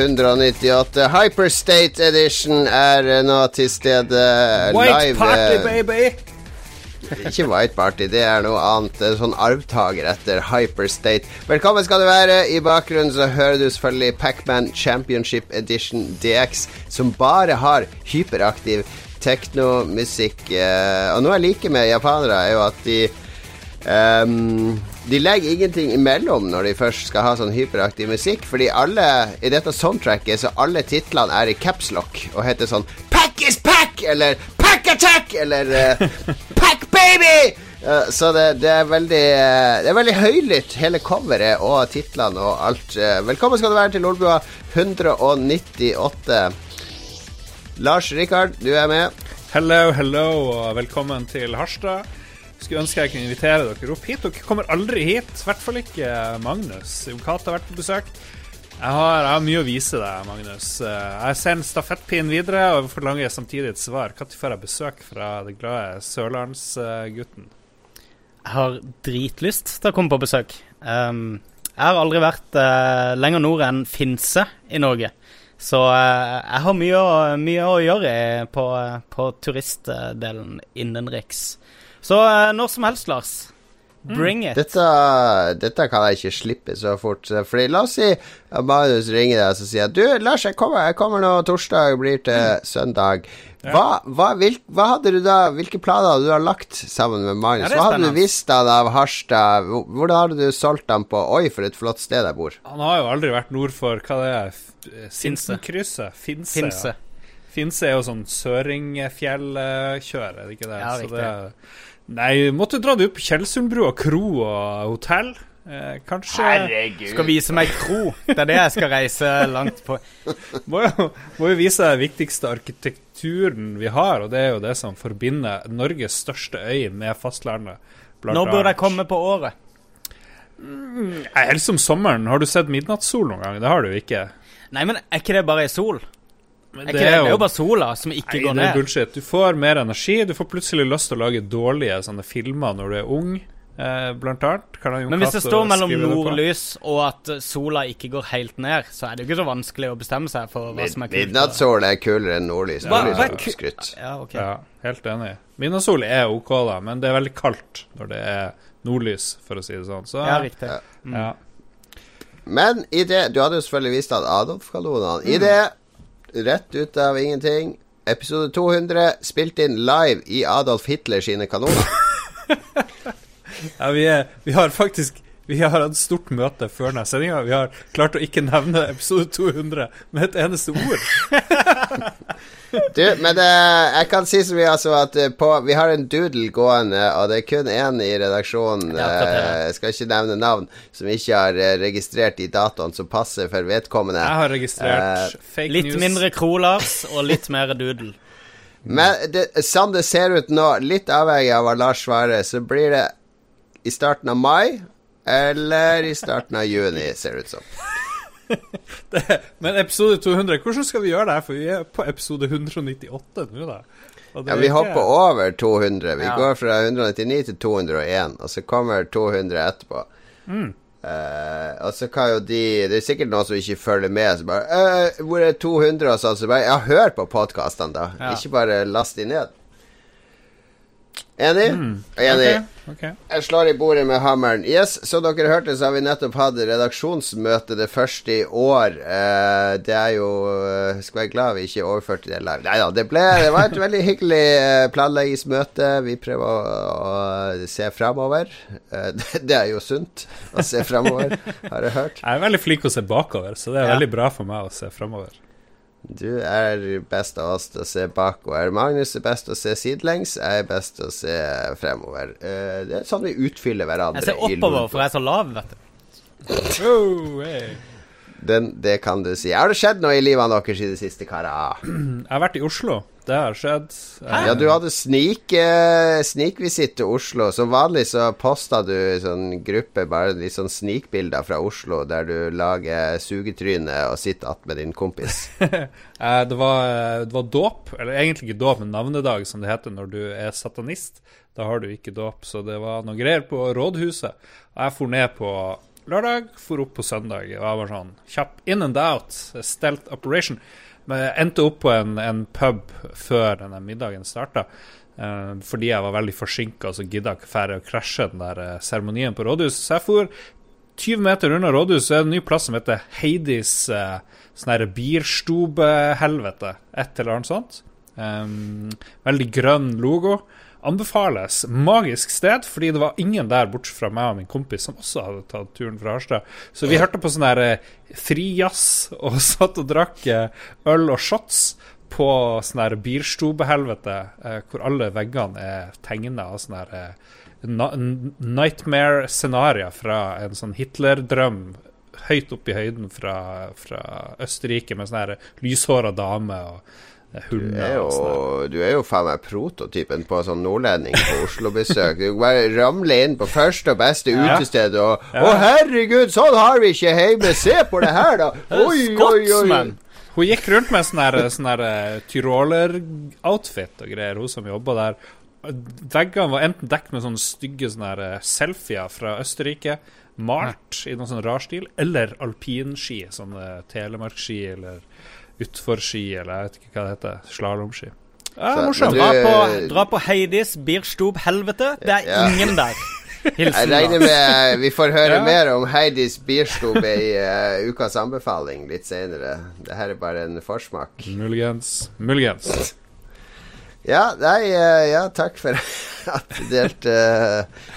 198 Hyperstate Edition er eh, nå til stede White live. party, eh, baby! Ikke White Party, det er noe annet. Sånn arvtaker etter Hyperstate. Velkommen skal du være. I bakgrunnen så hører du selvfølgelig Pacman Championship Edition DX, som bare har hyperaktiv teknomusikk. Eh, og noe jeg liker med japanere, er jo at de ehm, de legger ingenting imellom når de først skal ha sånn hyperaktiv musikk, fordi alle i dette soundtracket så alle titlene er i capslock og heter sånn Pack is pack! Eller Pack attack! Eller uh, Pack baby! Uh, så det, det er veldig uh, Det er veldig høylytt, hele coveret og titlene og alt. Velkommen skal du være til Lolbua 198. Lars Rikard, du er med. Hello, hello, og velkommen til Harstad. Skulle ønske jeg kunne invitere dere opp hit. Dere kommer aldri hit. I hvert fall ikke Magnus. Jokat har vært på besøk. Jeg har, jeg har mye å vise deg, Magnus. Eh, Jeg sender stafettpinnen videre og forlanger samtidig et svar. Når får jeg besøk fra den glade sørlandsgutten? Jeg har dritlyst til å komme på besøk. Um, jeg har aldri vært uh, lenger nord enn Finse i Norge. Så uh, jeg har mye å, mye å gjøre på, på turistdelen innenriks. Så eh, når som helst, Lars. Bring it. Dette, dette kan jeg ikke slippe så fort. Fordi La oss si at Marius ringer deg og så sier Du, Lars, jeg kommer, jeg kommer nå torsdag, blir til søndag. Hva, hva, vil, hva hadde du da Hvilke planer hadde du har lagt sammen med Marius? Ja, hva hadde du visst han av Harstad? Hvordan hadde du solgt ham på Oi, for et flott sted jeg bor. Han har jo aldri vært nord for hva det er Sinsenkrysset? Finse. Finse. Ja. Finse er jo sånn søringfjellkjør, er det ikke det? Ja, Så det nei, måtte dra det opp Tjeldsundbrua kro og hotell. Eh, kanskje Skal vise meg kro. Det er det jeg skal reise langt på. må jo, må jo vise deg den viktigste arkitekturen vi har, og det er jo det som forbinder Norges største øy med fastlandet. blant Når burde jeg komme på året? Mm, Helst om sommeren. Har du sett midnattssol noen gang? Det har du ikke. Nei, men er ikke det bare sol? Men Er jo, det, det er jo bare sola som ikke Nei, går det er ned. bullshit. Du får mer energi. Du får plutselig lyst til å lage dårlige sånne filmer når du er ung, eh, blant annet. Kan jeg Men hvis det står mellom det nordlys og at sola ikke går helt ned, så er det jo ikke så vanskelig å bestemme seg for hva som er kult. Midnattssol er kulere enn nordlys. Ja. Nordlys er er skrytt. Ja, okay. Ja, helt enig. Midnattssol er OK, da, men det er veldig kaldt når det er nordlys, for å si det sånn. Så Ja, riktig. Ja. ja. Men i det Du hadde jo selvfølgelig vist at Adolf-kanonene I det, rett ut av ingenting Episode 200 spilt inn live i Adolf Hitler sine kanoner. ja vi, er, vi har faktisk vi har hatt stort møte før denne sendinga. Vi har klart å ikke nevne episode 200 med et eneste ord. Du, men det, jeg kan si så mye altså at eh, på, vi har en doodle gående, og det er kun én i redaksjonen, eh, jeg skal ikke nevne navn, som ikke har eh, registrert i datoene som passer for vedkommende. Jeg har registrert fake Litt news. mindre Krolars og litt mer doodle. Men det, sånn det ser ut nå, litt avhengig av hva Lars svarer, så blir det i starten av mai eller i starten av juni, ser det ut som. Men episode 200, hvordan skal vi gjøre det? For vi er på episode 198 nå, da. Det Ja, Vi ikke- hopper over 200. Vi Ja. går fra 199 til 201, og så kommer 200 etterpå. Mm. Uh, og så kan jo de Det er sikkert noen som ikke følger med. Så bare uh, 'Hvor er 200?' og sånn. Så bare Ja, hør på podkastene, da. Ja. Ikke bare last de ned. Enig? Enig. Okay. Ok, ok. Jeg slår i bordet med hammeren. Yes, Som dere hørte, så har vi nettopp hatt redaksjonsmøte, det første i år. Eh, det er jo eh, Skal være glad vi ikke overførte det live. Nei da, det, ble, det var et veldig hyggelig eh, planleggingsmøte. Vi prøver å, å se framover. Eh, det, det er jo sunt å se framover, har jeg hørt. Jeg er veldig flink å se bakover, så det er Ja. veldig bra for meg å se framover. Du er best av oss til å se bakover. Magnus er best til å se sidelengs. Jeg er best til å se fremover. Uh, det er sånn vi utfyller hverandre. Jeg ser oppover, for jeg er så lav, vet du. Oh, hey. Den, det kan du si. Har det skjedd noe i livet deres i det siste, karer? Jeg har vært i Oslo. Det har skjedd. Hæ? Ja, du hadde snik, eh, snikvisitt til Oslo. Som vanlig så posta du i sånn gruppe bare litt sånn snikbilder fra Oslo der du lager sugetryne og sitter attmed din kompis. Eh, det, var, det var dåp, eller egentlig ikke dåp, men navnedag, som det heter når du er satanist. Da har du ikke dåp, så det var noe greier på rådhuset. Og jeg for ned på lørdag, for opp på søndag. Og jeg var sånn kjapp in and out, stelt operation. Men jeg endte opp på en, en pub før denne middagen starta. Uh, fordi jeg var veldig forsinka, så gidda jeg ikke fære å krasje den der eh, seremonien på rådhuset. Så jeg for 20 meter unna rådhuset er det en ny plass som heter Heidis uh, sånn bierstubehelvete. Et eller annet sånt. Um, veldig grønn logo. Anbefales. Magisk sted, fordi det var ingen der bortsett fra meg og min kompis som også hadde tatt turen fra Harstad. Så vi hørte på sånn der eh, frijazz og satt og drakk eh, øl og shots på sånn her bierstubehelvete, eh, hvor alle veggene er tegna av sånn her nightmare-scenarioer fra en sånn Hitler-drøm høyt opp i høyden fra, fra Østerrike, med sånn her lyshåra dame og eh, Du er sånn jo, du er jo faen meg prototypen på sånn nordlending på Oslo-besøk. Du bare ramler inn på første og beste Ja. utested og Ja. Å, herregud, sånn har vi ikke hjemme! Se på det her, da! Oi, oi, oi! Hun gikk rundt med sånn her, sånn eh, tyroler-outfit og greier, hun som jobba der. Veggene var enten dekket med sånne stygge sånne eh, selfier fra Østerrike, malt i noen sånn rar stil, eller alpinski, sånne telemarkski eller utforski, eller jeg vet ikke hva det heter, slalåmski. Ja, morsomt. Dra på, dra på Heidis Birstob-helvete. Det er Ja. ingen der. Jeg regner med vi får høre Ja. mer om Heidis Birstob i uh, ukas anbefaling litt senere. Det her er bare en forsmak. Muligens. Muligens. Ja, nei, eh, ja, takk for at du delte,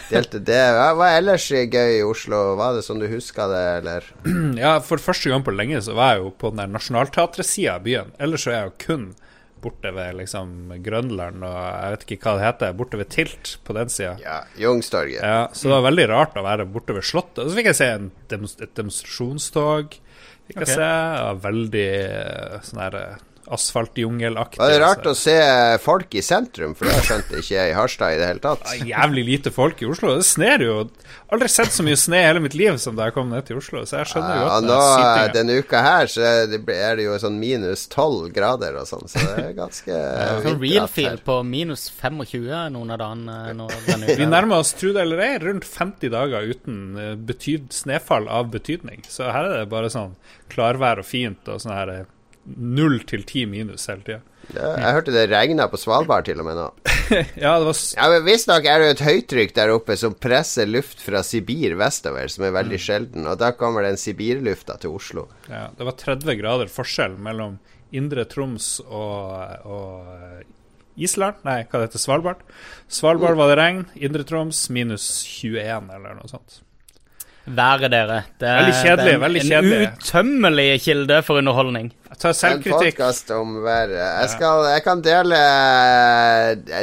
delte det. Hva er ellers gøy i Oslo? Var det sånn du huska det, eller? Ja, for første gang på lenge så var jeg jo på den der Nationaltheatret-sida av byen. Ellers så er jeg jo kun borte ved liksom Grønland og jeg vet ikke hva det heter, borte ved Tilt på den sida. Ja, Youngstorget. Ja, så det var veldig rart å være borte ved Slottet. Og så fikk jeg se en demonst et demonstrasjonstog. Fikk okay. jeg se. Ja, veldig eh, sånn her eh, asfaltjungelaktig. Det det rart så- å se folk i sentrum? For det skjønte ikke jeg i Harstad i det hele tatt. Ja, Jævlig lite folk i Oslo. Det sner jo. Aldri sett så mye sne i hele mitt liv som da jeg kom ned til Oslo. Så jeg skjønner jo Ja, at nå, det er denne uka her så er det, er jo sånn minus 12 grader og sånn, så det er ganske ja, real feel på minus 25 noen av dagene denne Vi nærmer oss, tro det eller ei, rundt 50 dager uten eh, betyd, snøfall av betydning. Så her er det bare sånn klarvær og fint og sånn her eh, null til ti minus hele tida. Ja, jeg hørte det regna på Svalbard til og med nå. Ja, det var Ja, men Visstnok er det et høytrykk der oppe som presser luft fra Sibir vestover, som er veldig sjelden, og da kommer den Sibirlufta til Oslo. ja, det var 30 grader forskjell mellom Indre Troms og, og Island. Nei, hva det heter Svalbard. Svalbard var det regn. Indre Troms minus 21, eller noe sånt. Været, dere. Det er, Veldig kjedelig, det er en, veldig en utømmelig kilde for underholdning. Jeg tar En selvkritikk. podkast om været. Jeg, skal, jeg kan dele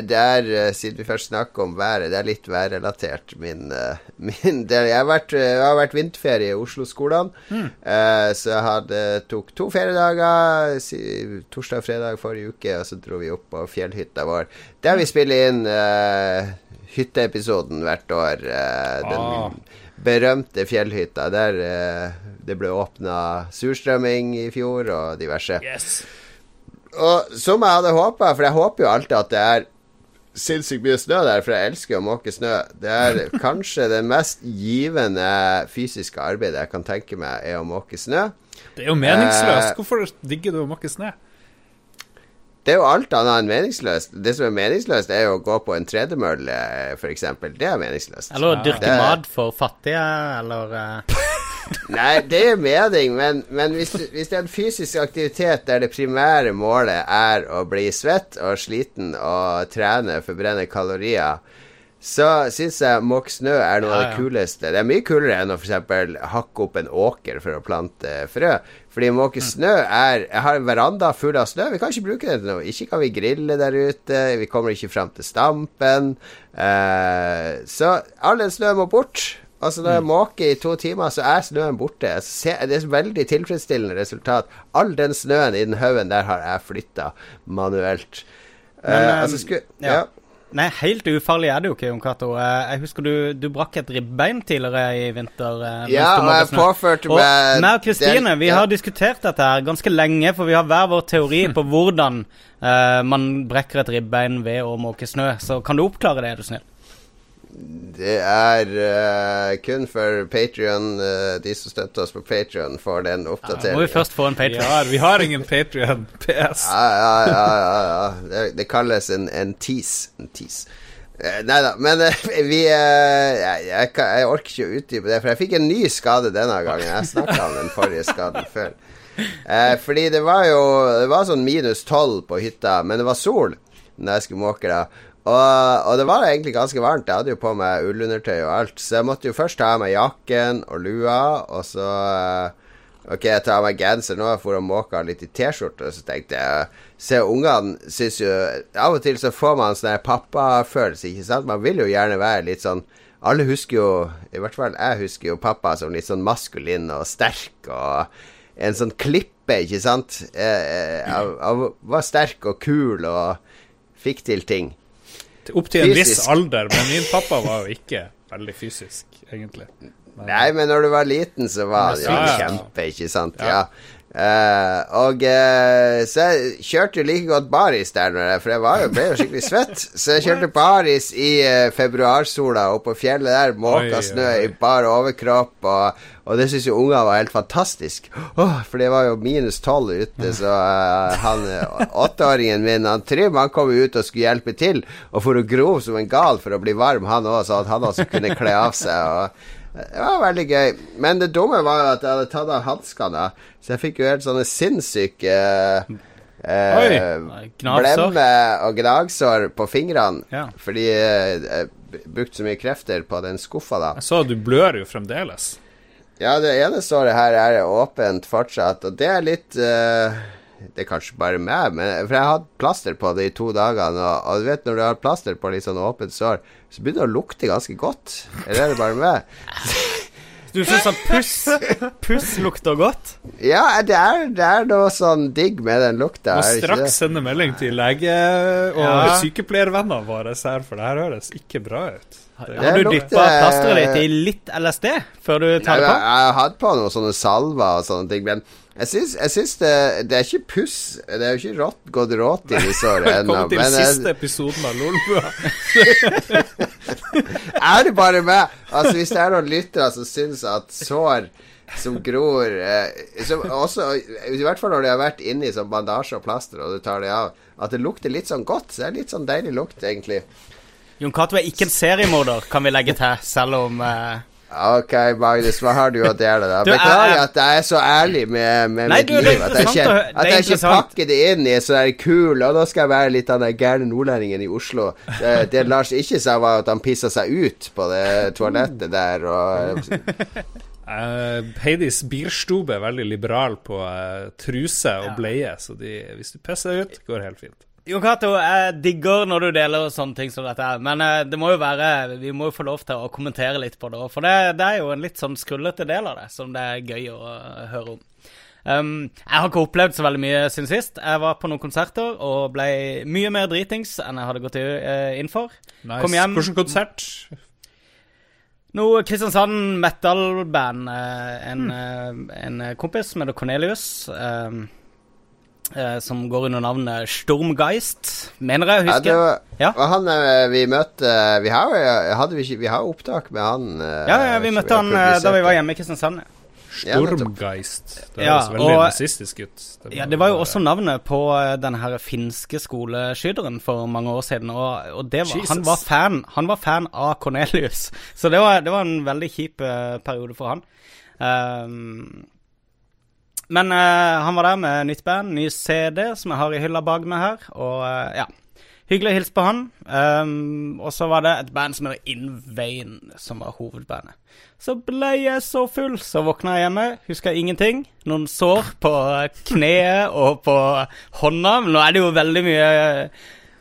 Det er, eh, siden vi først snakker om været, det er litt værrelatert, min, eh, min del. Jeg har vært, eh, jeg har vært vinterferie i Oslo-skolene, mm. så jeg hadde, tok to feriedager, torsdag og fredag forrige uke, og så dro vi opp på fjellhytta vår. Der vi spiller inn uh, hytteepisoden hvert år. Uh, den Ah. berømte fjellhytta der eh, det ble åpna surstrømming i fjor, og diverse. Yes. Og som jeg hadde håpa, for jeg håper jo alltid at det er sinnssykt mye snø der, for jeg elsker å måke snø. Det er kanskje det mest givende fysiske arbeidet jeg kan tenke meg, er å måke snø. Det er jo meningsløst. Eh, Hvorfor digger du å måke snø? Det er jo alt annet enn meningsløst. Det som er meningsløst, er jo å gå på en tredemølle, f.eks. Det er meningsløst. Eller å dyrke mat for fattige, eller eh, Nei, det er mening, men, men hvis, hvis det er en fysisk aktivitet der det primære målet er å bli svett og sliten og trene, forbrenne kalorier, så syns jeg måke snø er noe av Ja, det kuleste. Det er mye kulere enn å f.eks. hakke opp en åker for å plante frø. Fordi måke snø er Jeg har en veranda full av snø. Vi kan ikke bruke det til noe. Ikke kan vi grille der ute. Vi kommer ikke fram til stampen. Eh, så all den snøen må bort. Altså Når jeg måker i to timer, så er snøen borte. Det er et veldig tilfredsstillende resultat. All den snøen i den haugen der har jeg flytta manuelt. Men, eh, altså, sku, ja. ja. Nei, helt ufarlig er det jo ikke, Jon Cato. Eh, Jeg husker du, du brakk et ribbein tidligere i vinter. Ja, og jeg påførte Og meg meg og Kristine vi ja. har diskutert dette her ganske lenge, for vi har hver vår teori på hvordan uh, man brekker et ribbein ved å måke snø. Så kan du oppklare det, er du snill? Det er uh, kun for Patrion. de som støtter oss på Patrion, får den Da må vi først få en Patrion? Patreon. vi har ingen Patrion. PS. Ja, ja, ja, ja, ja. Det, det kalles en, en tease. En tease. Uh, Nei da, men eh, vi eh, jeg, jeg, kan- jeg orker ikke å utdype det, for jeg fikk en ny skade denne gangen. Jeg snakka om den forrige skaden før. Eh, fordi det var jo Det var sånn minus tolv på hytta, men det var sol når jeg skulle måke da. Og, og det var egentlig ganske varmt. Jeg hadde jo på meg ullundertøy og alt, så jeg måtte jo først ta av meg jakken og lua, og så eh, Ok, jeg tar av meg genser nå for å måke litt i T-skjorte, så tenkte jeg Se, ungene syns jo Av og til så får man sånn pappafølelse, ikke sant? Man vil jo gjerne være litt sånn Alle husker jo, i hvert fall jeg husker jo pappa som litt sånn maskulin og sterk og en sånn klippe, ikke sant? Jeg, jeg, jeg var sterk og kul og fikk til ting. Opp til en viss alder, men min pappa var jo ikke veldig fysisk, egentlig. Men- Nei, men når du var liten, så var det jo Ja, kjempe, ikke sant? Ja. Ja. Uh, og uh, så jeg kjørte like godt baris der, jeg, for jeg var jo, ble jo skikkelig svett. Så jeg kjørte baris i uh, februarsola oppå på fjellet der, måka snø i bar overkropp, og, og det syns jo ungene var helt fantastisk. Åh, for det var jo minus tolv ute, så uh, han eh, åtteåringen min, han Trym, han kom jo ut og skulle hjelpe til, og for å gro som en gal for å bli varm, han òg, så at han også kunne kle av seg. og det var veldig gøy. Men det dumme var jo at jeg hadde tatt av hanskene, så jeg fikk jo helt sånne sinnssyke eh, blemme og gnagsår på fingrene. Ja. Fordi eh, jeg brukte så mye krefter på den skuffa da. Jeg så du blør jo fremdeles. Ja, det ene såret her er åpent fortsatt, og det er litt uh, Det er kanskje bare meg, men, for jeg har hatt plaster på det i to dager. Og, og du vet når du har plaster på litt sånn åpent sår, så begynner det å lukte ganske godt. Eller er det bare meg? Du syns at puss, puss lukter godt? Ja, det er, det er noe sånn digg med den lukta. Må ikke straks sende melding til lege og Ja. sykepleiervennene våre her, for det her høres ikke bra ut. Det, Har du lukter- dyppa plasteret ditt i litt LSD før du tar det jeg, på? jeg har hatt på noen sånne salver og sånne ting, men jeg syns, jeg syns det, det er ikke puss. Det er jo ikke rått, gått rått i disse såret ennå. Velkommen til Men jeg- siste episoden av Lolbua. er det bare meg? Altså Hvis det er noen lyttere som syns at sår som gror eh, som også, I hvert fall når de har vært inni sånn bandasje og plaster, og du tar det av, at det lukter litt sånn godt. Så det er litt sånn deilig lukt, egentlig. Jon Cato er ikke en seriemorder, kan vi legge til, selv om eh, Ok, Magnus, hva har du å dele, da? Beklager at jeg er så ærlig med, med Nei, mitt du, liv. At jeg ikke, at jeg ikke pakker det inn i sånn der kul Og nå skal jeg være litt av den gærne nordlendingen i Oslo. Det, det Lars ikke sa, var at han pissa seg ut på det toalettet der. Og, Uh, Heidis bilstube er veldig liberal på uh, truse og bleie, så de, hvis du pisser deg ut, går det helt fint. Jon Cato, jeg digger når du deler sånne ting som dette, her, men eh, det må jo være Vi må jo få lov til å kommentere litt på det, for det, det er jo en litt sånn skrullete del av det som det er gøy å eh, høre om. Um, jeg har ikke opplevd så veldig mye siden sist. Jeg var på noen konserter og ble mye mer dritings enn jeg hadde gått eh, inn for. Nice. Kom hjem. Hvilken konsert? Noe Kristiansand metal-band. En, eh, en kompis som heter Cornelius. eh, som går under navnet Stormgeist, mener jeg å ja, huske. det var, Ja. han eh, vi møtte Vi har jo vi, vi opptak med han. eh, Ja, ja, vi møtte han eh, da vi var hjemme i Kristiansand. ja. Ja. Stormgeist. Det Ja, høres veldig og- nazistisk ut. Ja, Det var jo også navnet på eh, den her finske skoleskyteren for mange år siden. Og, og det var, han, var fan, han var fan av Cornelius, så det var, det var en veldig kjip uh, periode for han. Ehm, men uh, han var der med nytt band, ny CD, som jeg har i hylla bak meg her. Og uh, ja, hyggelig å hilse på han. Um, og så var det et band som heter Invain, som var hovedbandet. Så ble jeg så full, så våkna jeg hjemme, huska ingenting. Noen sår på kneet og på hånda, men nå er det jo veldig mye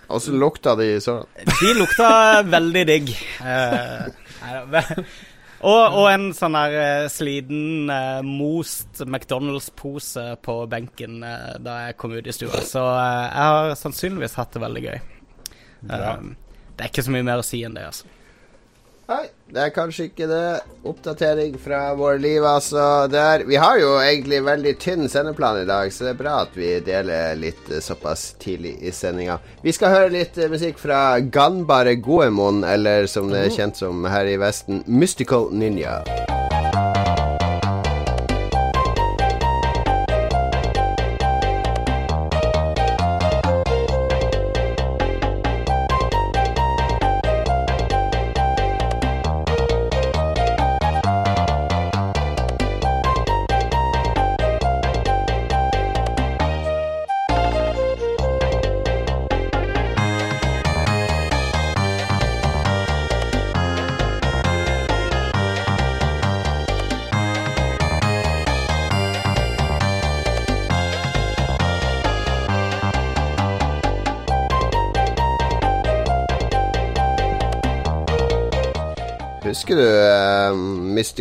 Åssen lukta de sånn? De lukta veldig digg. Eh, da, og, og en sånn der eh, sliten, uh, most McDonald's-pose på benken uh, da jeg kom ut i stua. Så uh, jeg har sannsynligvis hatt det veldig gøy. Det er ikke så mye mer å si enn det, altså. Nei, det er kanskje ikke det. Oppdatering fra våre liv, altså. Der. Vi har jo egentlig veldig tynn sendeplan i dag, så det er bra at vi deler litt eh, såpass tidlig i sendinga. Vi skal høre litt eh, musikk fra Ganbare Goemon, eller som det er kjent som her i Vesten, Mystical Ninja.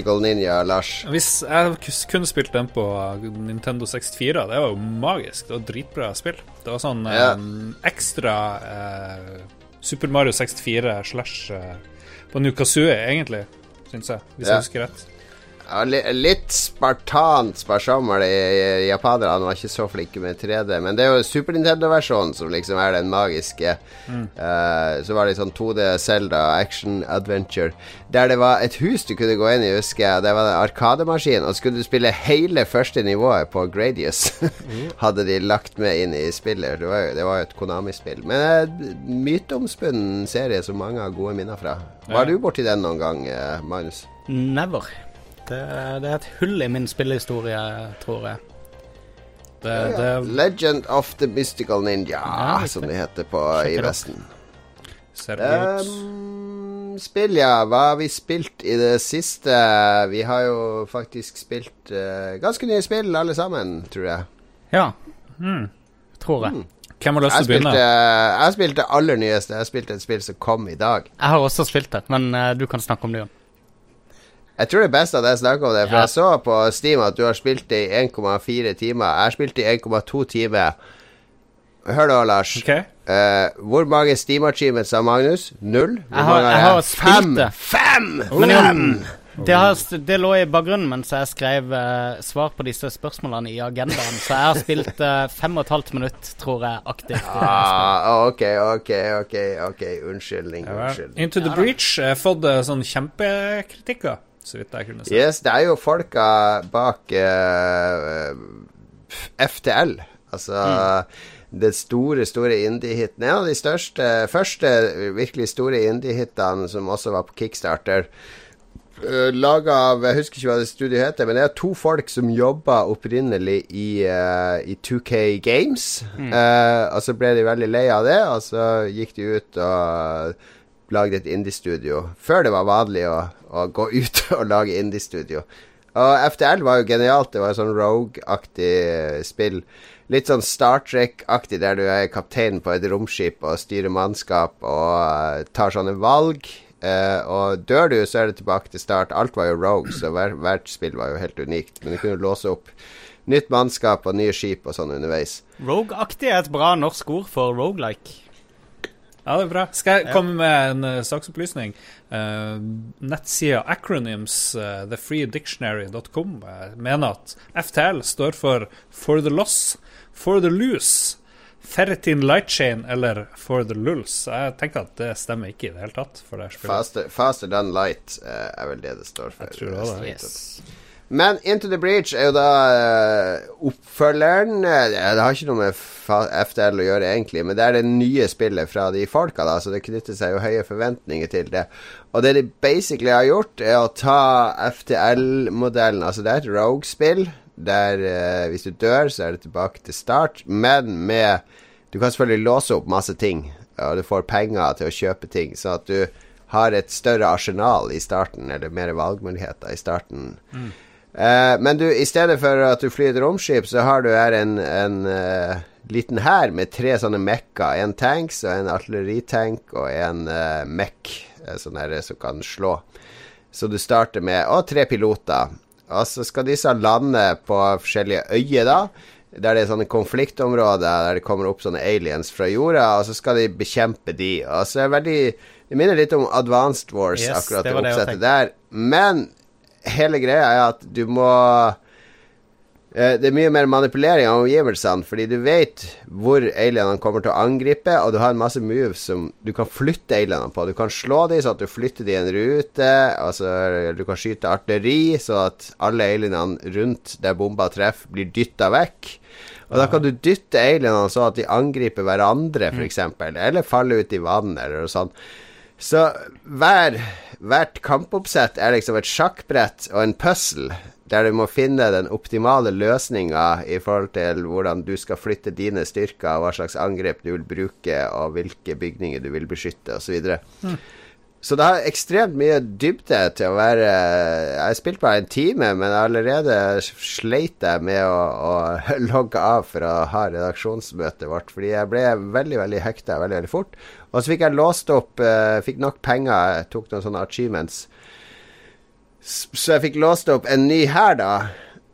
Mystical Ninja, Lars? Hvis jeg kun kunne spilt den på Nintendo 64, det var jo magisk. Det var dritbra spill. Det var sånn Ja. um, ekstra uh, Super Mario 64 slash uh, på Nukazue, egentlig, syns jeg. Hvis Ja. jeg husker rett. Litt spartant sparsommelig. Japanerne var ikke så flinke med 3D. Men det er jo Super Nintendo-versjonen som liksom er den magiske. Eh, så var det sånn 2D Zelda Action Adventure. Der det var et hus du kunne gå inn i, husker jeg. Det var en arkademaskin. Og skulle du spille hele første nivået på Gradius, hadde de lagt med inn i spillet. Det var jo, det var jo et Konami-spill. Men uh, myteomspunnen serie som mange har gode minner fra. Var Ja. du borti den noen gang, eh, Magnus? Never. Det, det er et hull i min spillehistorie, tror jeg. Det, det Legend of the Mystical Ninja, Ja, som det heter på i. Vesten. ser bra ut. Um, spill, ja. Hva har vi spilt i det siste? Vi har jo faktisk spilt uh, ganske nye spill, alle sammen, tror jeg. Ja, Mm. tror jeg. Hvem har lyst til å begynne? spilte, jeg spilte det aller nyeste. Jeg spilte et spill som kom i dag. Jeg har også spilt det, men uh, du kan snakke om det, Jon. Jeg tror det er best at jeg snakker om det, for Ja. jeg så på Steam at du har spilt det i 1,4 timer. Jeg har spilt det i 1,2 timer. Hør da, Lars. Okay. Uh, hvor mange Steam Achievements har Magnus? Null? Hvor Jeg har- jeg har spilt Fem! det. Fem! Men Fem! Det, har, det lå i bakgrunnen mens jeg skrev uh, svar på disse spørsmålene i agendaen, så jeg har spilt uh, fem og et halvt minutt, tror jeg, aktivt. Ah, ok, ok, ok. ok Unnskyldning. Unnskyldning. Into the Breach har fått sånn kjempekritikker, så vidt jeg kunne se. Yes, det er jo folka bak uh, FTL. Altså det store, store indie-hiten. En av de største, første virkelig store indie-hitene som også var på Kickstarter. Uh, Laga av Jeg husker ikke hva det studioet heter, men det er to folk som jobba opprinnelig i, uh, i 2K Games. Eh, og så ble de veldig lei av det, og så gikk de ut og lagde et indie-studio. Før det var vanlig å, å gå ut og lage indie-studio. Og FTL var jo genialt. Det var sånn Rogue-aktig spill. Litt sånn Star Trek-aktig, der du er kaptein på et romskip og styrer mannskap og eh, tar sånne valg. Uh, og dør du, så er det tilbake til start. Alt var jo Rogue, så hver, hvert spill var jo helt unikt. Men du kunne låse opp nytt mannskap og nye skip og sånn underveis. Rogue-aktig er et bra norsk ord for roguelike. Ja, det er bra. Skal jeg komme med en uh, saksopplysning? Uh, nettsida acronyms, uh, thefreedictionary.com, uh, mener at FTL står for For the Loss, For the Loose, Ferritin Lightchain eller For the Lulls. Jeg tenker at det stemmer ikke i det hele tatt. Faster, faster than light eh, er vel det det står for. Jeg tror det det. Yes. Men Into the Breach er jo da eh, oppfølgeren eh, Det har ikke noe med FDL å gjøre, egentlig, men det er det nye spillet fra de folka, da, så det knytter seg jo høye forventninger til det. Og det de basically har gjort, er å ta FTL-modellen Altså, det er et Rogue-spill der eh, hvis du dør, så er det tilbake til start, men med Du kan selvfølgelig låse opp masse ting. og du får penger til å kjøpe ting, så at du har et større arsenal i starten, eller mer valgmuligheter i starten. Eh, men du, i stedet for at du flyr et romskip, så har du her en, en uh, liten hær med tre sånne mekker. En tanks og en artilleritank og en uh, mekk, sånn her som kan slå. Så du starter med Og tre piloter. Og så skal disse lande på forskjellige øyer, da. Der det er sånne konfliktområder der det kommer opp sånne aliens fra jorda, og så skal de bekjempe de. Og så er det veldig Det minner litt om Advanced Wars, Yes, akkurat det det oppsettet der. Men hele greia er at du må eh, Det er mye mer manipulering av omgivelsene, fordi du vet hvor alienene kommer til å angripe, og du har en masse moves som du kan flytte alienene på. Du kan slå dem så at du flytter dem i en rute, altså du kan skyte artilleri så at alle alienene rundt der bomba treffer, blir dytta vekk. Og da kan du dytte alienene så at de angriper hverandre, f.eks., eller faller ut i vann, eller noe sånt. Så hver, hvert kampoppsett er liksom et sjakkbrett og en puzzle, der du må finne den optimale løsninga i forhold til hvordan du skal flytte dine styrker, hva slags angrep du vil bruke, og hvilke bygninger du vil beskytte, osv. Så, så det har ekstremt mye dybde til å være Jeg har spilt bare en time, men allerede sleit jeg med å, å logge av for å ha redaksjonsmøtet vårt, fordi jeg ble veldig, veldig hekta veldig, veldig fort. Og så fikk jeg låst opp eh, Fikk nok penger, jeg tok noen sånne achievements. Så jeg fikk låst opp en ny hær, da.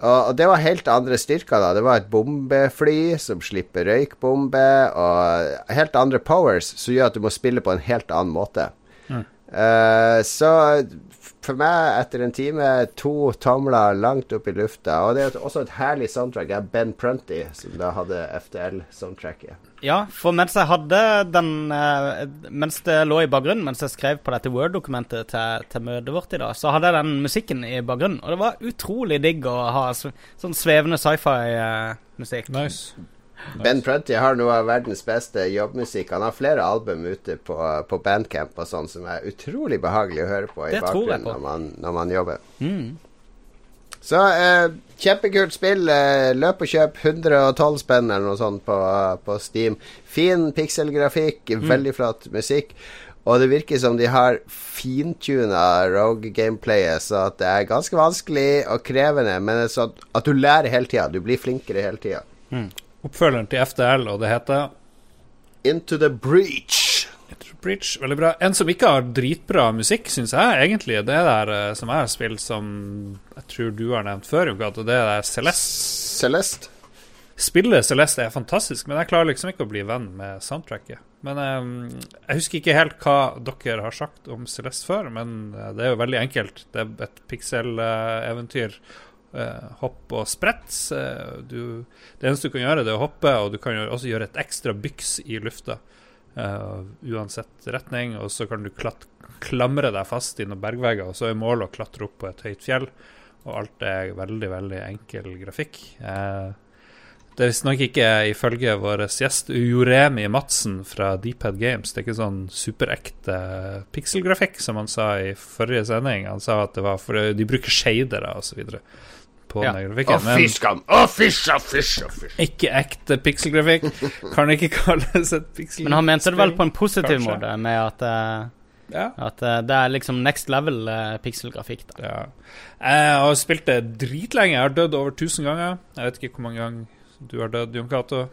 Og det var helt andre styrker, da. Det var et bombefly som slipper røykbombe, og helt andre powers som gjør at du må spille på en helt annen måte. Eh, så for meg, etter en time, to tomler langt opp i lufta. Og det er også et herlig soundtrack. Det er Ben Prunty som da hadde FTL-soundtracket. Ja, for mens jeg hadde den eh, Mens det lå i bakgrunnen, mens jeg skrev på dette Word-dokumentet til, til møtet vårt i dag, så hadde jeg den musikken i bakgrunnen. Og det var utrolig digg å ha sånn svevende sci-fi-musikk. Nice. Ben Prunty har noe av verdens beste jobbmusikk. Han har flere album ute på, på Bandcamp og sånn som er utrolig behagelig å høre på i Det bakgrunnen på. når man, når man jobber. Mm. Så eh, kjempekult spill. Eh, løp og kjøp 112 spenn eller noe sånt på, på Steam. Fin pikselgrafikk, Mm. veldig flott musikk. Og det virker som de har fintuna Rogue-gameplayet, så det er ganske vanskelig og krevende, men så at, at du lærer hele tida. Du blir flinkere hele tida. Oppfølgeren til FDL, og det heter Into the breach. Breach. Veldig bra. En som ikke har dritbra musikk, syns jeg egentlig, det der eh, som jeg har spilt som jeg tror du har nevnt før, Cato, det er Celeste. Celeste. Spillet Celeste er fantastisk, men jeg klarer liksom ikke å bli venn med soundtracket. Men um, jeg husker ikke helt hva dere har sagt om Celeste før, men eh, det er jo veldig enkelt. Det er et pikseleventyr. Uh, hopp og sprett. Eh, du, det eneste du kan gjøre, det er å hoppe, og du kan også gjøre et ekstra byks i lufta. eh, uansett retning, og så kan du klatt, klamre deg fast i noen bergvegger, og så er målet å klatre opp på et høyt fjell. Og alt er veldig, veldig enkel grafikk. Eh, det er visstnok ikke, ifølge vår gjest Joremi Madsen fra Deephead Games, det er ikke sånn superekte pikselgrafikk, som han sa i forrige sending. Han sa at det var for de bruker shadere osv. på Ja. grafikken. Å, fy skam! Å, fysj og fysj fysj! ikke ekte pikselgrafikk. Kan ikke kalles et pikselspill. Men han mente det vel på en positiv Kanskje. måte, med at, uh, Ja. at uh, det er liksom next level uh, pikselgrafikk. da. Ja. Jeg har spilt det dritlenge. Jeg har dødd over 1000 ganger. Jeg vet ikke hvor mange ganger du har dødd, Jon Cato.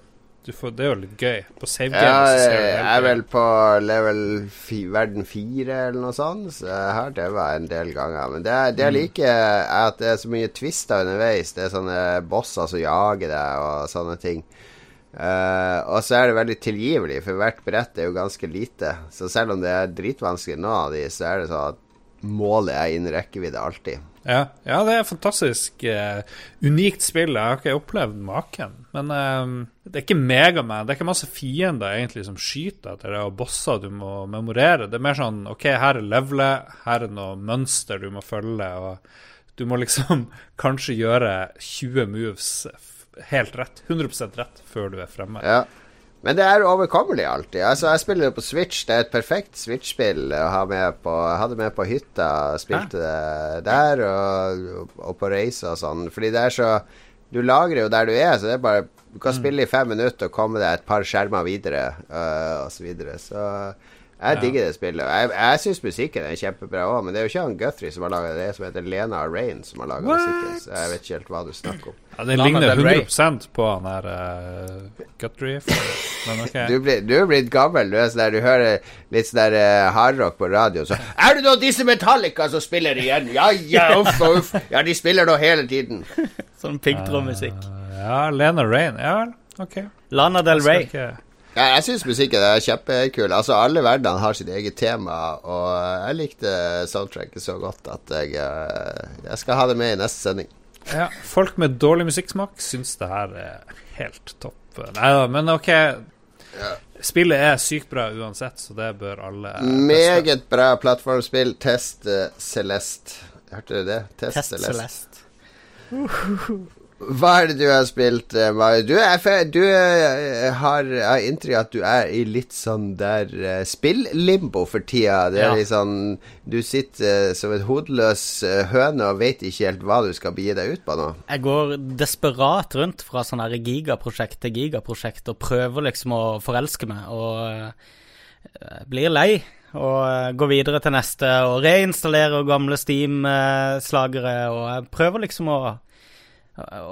Du får- Det er jo litt gøy. På save game Ja, så ser jeg du er vel på level fi, verden fire eller noe sånt, så jeg har daua en del ganger. Men det, det jeg liker, er at det er så mye twister underveis. Det er sånne bosser som jager deg, og sånne ting. Uh, og så er det veldig tilgivelig, for hvert brett er jo ganske lite. Så selv om det er dritvanskelig nå, så er det sånn at målet er innen rekkevidde alltid. Ja, ja, det er fantastisk uh, unikt spill. Jeg har ikke opplevd maken. Men uh, det er ikke megaman. Det er ikke masse fiender egentlig som skyter etter det, og bosser du må memorere. Det er mer sånn OK, her er levelet, her er noe mønster du må følge, og du må liksom kanskje gjøre 20 moves helt rett, 100% rett, før du er fremme. Ja. Men det er overkommelig alltid. Altså, jeg spiller det på Switch. Det er et perfekt Switch-spill å ha med på Jeg hadde med på hytta, spilte det der, og, og på reise og sånn. Fordi det er så Du lagrer jo der du er, så det er bare Du Mm. kan spille i fem minutter og komme deg et par skjermer videre, uh, og så videre. Så jeg digger det spillet. Jeg, jeg syns musikken er kjempebra òg, men det er jo ikke han Guthrie som har laga det, som heter Lena Rain som har laga musikken, så jeg vet ikke helt hva du snakker om. Ja, det ligner 100% på han der uh, Guthrie. Men ok. Du, blir, du er blitt gammel. Du, er sånn der, du hører litt sånn der uh, hardrock på radio, så Er det nå disse Metallica som spiller igjen? Ja, ja, uff og uff. Ja, de spiller nå hele tiden. Sånn piggtrådmusikk. Ja, Lena Rain. Ja vel, ok. Lana Del Rey. Ja, jeg syns musikken er kjempekul. Altså, alle verdenene har sitt eget tema, og jeg likte soundtracket så godt at jeg, eh, jeg skal ha det med i neste sending. Ja, folk med dårlig musikksmak syns det her er helt topp. Nei da, men ok. Spillet er sykt bra uansett, så det bør alle teste. Meget bra plattformspill. Test eh, Celeste. Hørte du det? Test, Test Celeste. Celeste. Hva er det du har spilt, eh, Mario? Du, er, du eh, har har inntrykk av at du er i litt sånn der uh, spillimbo for tida. Det er Ja. litt sånn Du sitter uh, som et hodeløs uh, høne og vet ikke helt hva du skal begi deg ut på nå. Jeg går desperat rundt fra sånn her gigaprosjekt til gigaprosjekt og prøver liksom å forelske meg, og eh, blir lei. Og eh, går videre til neste og reinstallerer gamle Steam-slagere, og prøver liksom å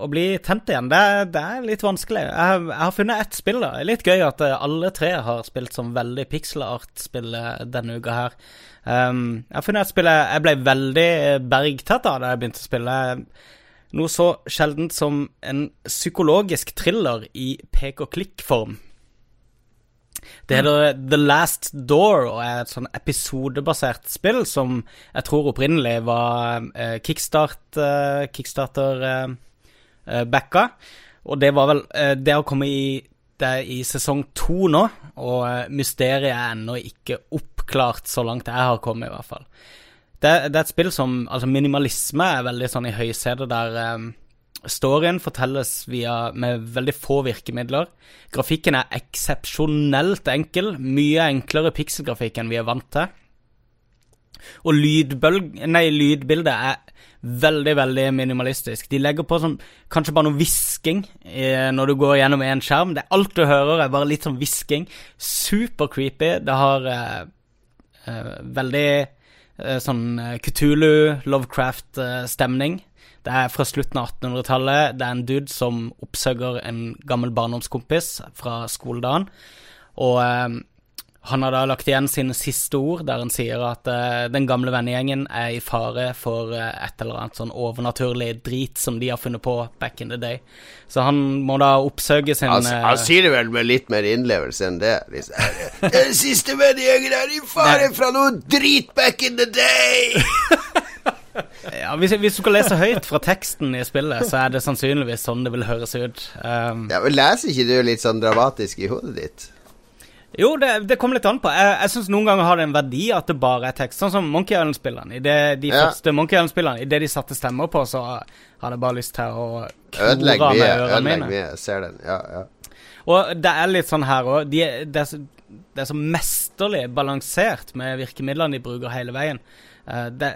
å bli tent igjen. Det, det er litt vanskelig. Jeg, jeg har funnet ett spill, da. Litt gøy at eh, alle tre har spilt som veldig pixel art-spill eh, denne uka her. Um, jeg har funnet et spill jeg, ble veldig bergtatt av da jeg begynte å spille. Noe så sjeldent som en psykologisk thriller i pek-og-klikk-form. Det heter The Last Door og er et sånn episodebasert spill som jeg tror opprinnelig var eh, kickstart, eh, Kickstarter eh, eh, backa. Og det var vel eh, Det har kommet i, i sesong to nå, og eh, mysteriet er ennå ikke oppklart så langt jeg har kommet, i hvert fall. Det, det er et spill som Altså, minimalisme er veldig sånn i høysetet, der eh, storyen fortelles via med veldig få virkemidler. Grafikken er eksepsjonelt enkel. Mye enklere pikselgrafikk enn vi er vant til. Og lydbølg... Nei, lydbildet er veldig, veldig minimalistisk. De legger på sånn kanskje bare noe hvisking eh, når du går gjennom én skjerm. Det er alt du hører, er bare litt sånn hvisking. Super creepy. Det har eh, eh, veldig eh, sånn eh, Kutulu, Lovecraft-stemning. Det er fra slutten av 1800-tallet. Det er en dude som oppsøker en gammel barndomskompis fra skoledagen. Og eh, han har da lagt igjen sine siste ord, der han sier at uh, den gamle vennegjengen er i fare for uh, et eller annet sånn overnaturlig drit som de har funnet på back in the day. Så han må da oppsøke sin Han, eh, han sier det vel med litt mer innlevelse enn det. Liksom. Den siste vennegjengen er i fare fra noe drit back in the day! ja, hvis, hvis du skal lese høyt fra teksten i spillet, så er det sannsynligvis sånn det vil høres ut. Um, Ja, men Leser ikke du litt sånn dramatisk i hodet ditt? Jo, det, det kommer litt an på. Jeg, jeg syns noen ganger har det en verdi at det bare er tekst. Sånn som Monkey Island-spillerne. I det, de Ja. første Monkey Island-spillerne, idet de satte stemmer på, så hadde jeg bare lyst til å Ødelegg klore mye. med ørene Ødelegg mine. mye. Ser den. Ja, ja. Og det er litt sånn her òg. De, det, er så- det er så mesterlig balansert med virkemidlene de bruker hele veien. Eh, det,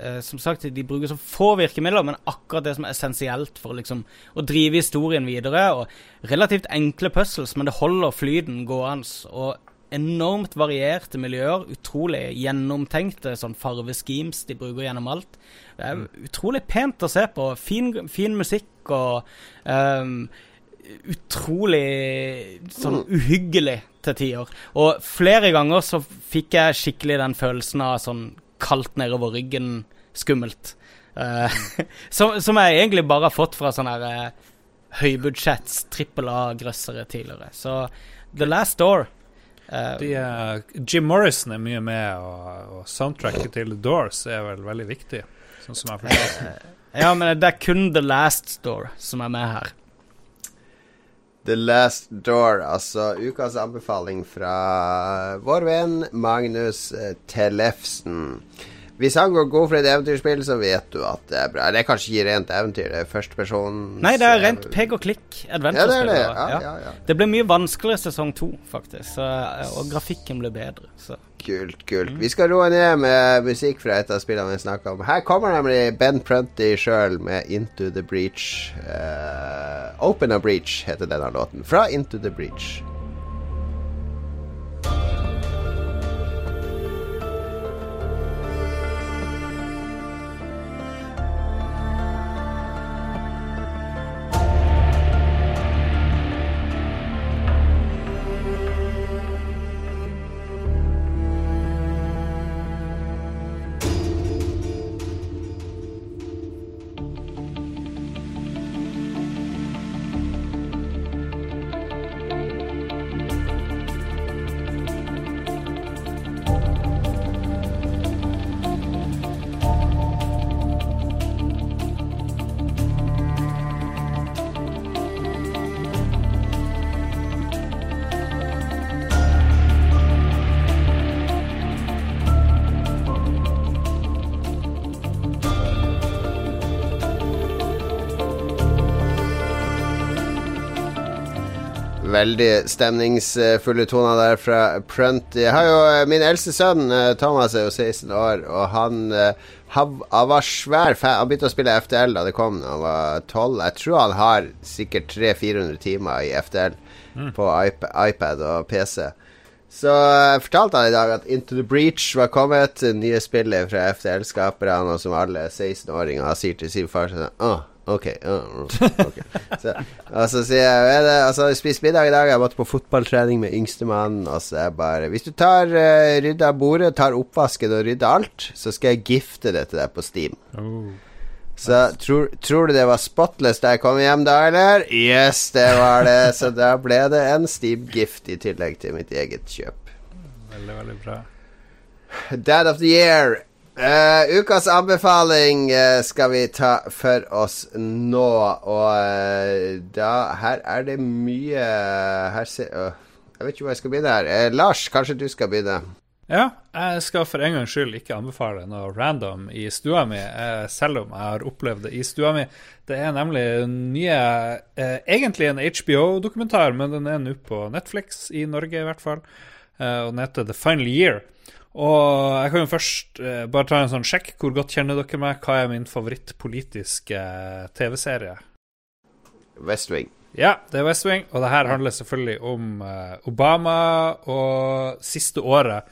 eh, som sagt, de bruker så få virkemidler, men akkurat det som er essensielt for liksom, å drive historien videre. Og relativt enkle puzzles, men det holder flyten gående. Og enormt varierte miljøer. Utrolig gjennomtenkte sånn farveschemes de bruker gjennom alt. Det er utrolig pent å se på. Fin, fin musikk og um, utrolig sånn uhyggelig til tider. Og flere ganger så fikk jeg skikkelig den følelsen av sånn kaldt nedover ryggen, skummelt. Uh, som, som jeg egentlig bare har fått fra sånne her uh, høybudsjetts trippel A-grøssere tidligere. Så The Last Door uh, De, eh, Jim Morrison er mye med, og, og soundtracket til The Doors er vel veldig viktig. Sånn som jeg har forstått. Ja, men det er kun The Last Door som er med her. The Last Door, altså ukas anbefaling fra vår venn Magnus eh, Tellefsen. Hvis han går god for et eventyrspill, så vet du at det er bra. Det er kanskje ikke rent eventyr, det er førsteperson Nei, det er rent peg og klikk Ja, adventure-spill. er det. det. Ja, ja, ja. Det ble mye vanskeligere sesong to, faktisk. Så, og grafikken ble bedre. Så. Kult, kult. Vi skal roe ned med musikk fra et av spillene vi snakka om. Her kommer nemlig Ben Prunty sjøl med 'Into the Breach'. Uh, 'Open a Breach' heter denne låten. Fra 'Into the Breach'. Veldig stemningsfulle toner der fra Prunty. Jeg har jo eh, Min eldste sønn eh, Thomas er jo 16 år, og han, eh, han, han var svær fan. Han begynte å spille FTL da det kom da han var 12. Jeg tror han har sikkert 300-400 timer i FTL på iP iPad og PC. Så jeg fortalte han i dag at Into the Breach var kommet, nye spillet fra FTL-skaperne, og som alle 16-åringer sier til sin far sånn Åh, ok. Så, og så sier jeg «Er det, altså, jeg spiste middag i dag, jeg har vært på fotballtrening med yngstemann, og så er jeg bare Hvis du tar uh, rydder bordet, tar oppvasken og rydder alt, så skal jeg gifte det til deg på Steam. Så tror, tror du det var spotless da jeg kom hjem da, eller? Yes, det var det. Så da ble det en Steam-gift i tillegg til mitt eget kjøp. Veldig, veldig bra. Dad of the Year. Eh, ukas anbefaling uh, skal vi ta for oss nå, og uh, da Her er det mye Her se, øh, Jeg vet ikke hvor jeg skal begynne her. Lars, kanskje du skal begynne? Ja, jeg skal for en gangs skyld ikke anbefale noe random i stua mi, selv om jeg har opplevd det i stua mi. Det er nemlig nye Egentlig en HBO-dokumentar, men den er nå på Netflix i Norge, i hvert fall. Og den heter The Final Year. Og jeg kan jo først eh, bare ta en sånn sjekk. Hvor godt kjenner dere meg? Hva er min favorittpolitiske eh, TV-serie? West Wing. Ja, det er West Wing, og det her handler selvfølgelig om eh, Obama og siste året.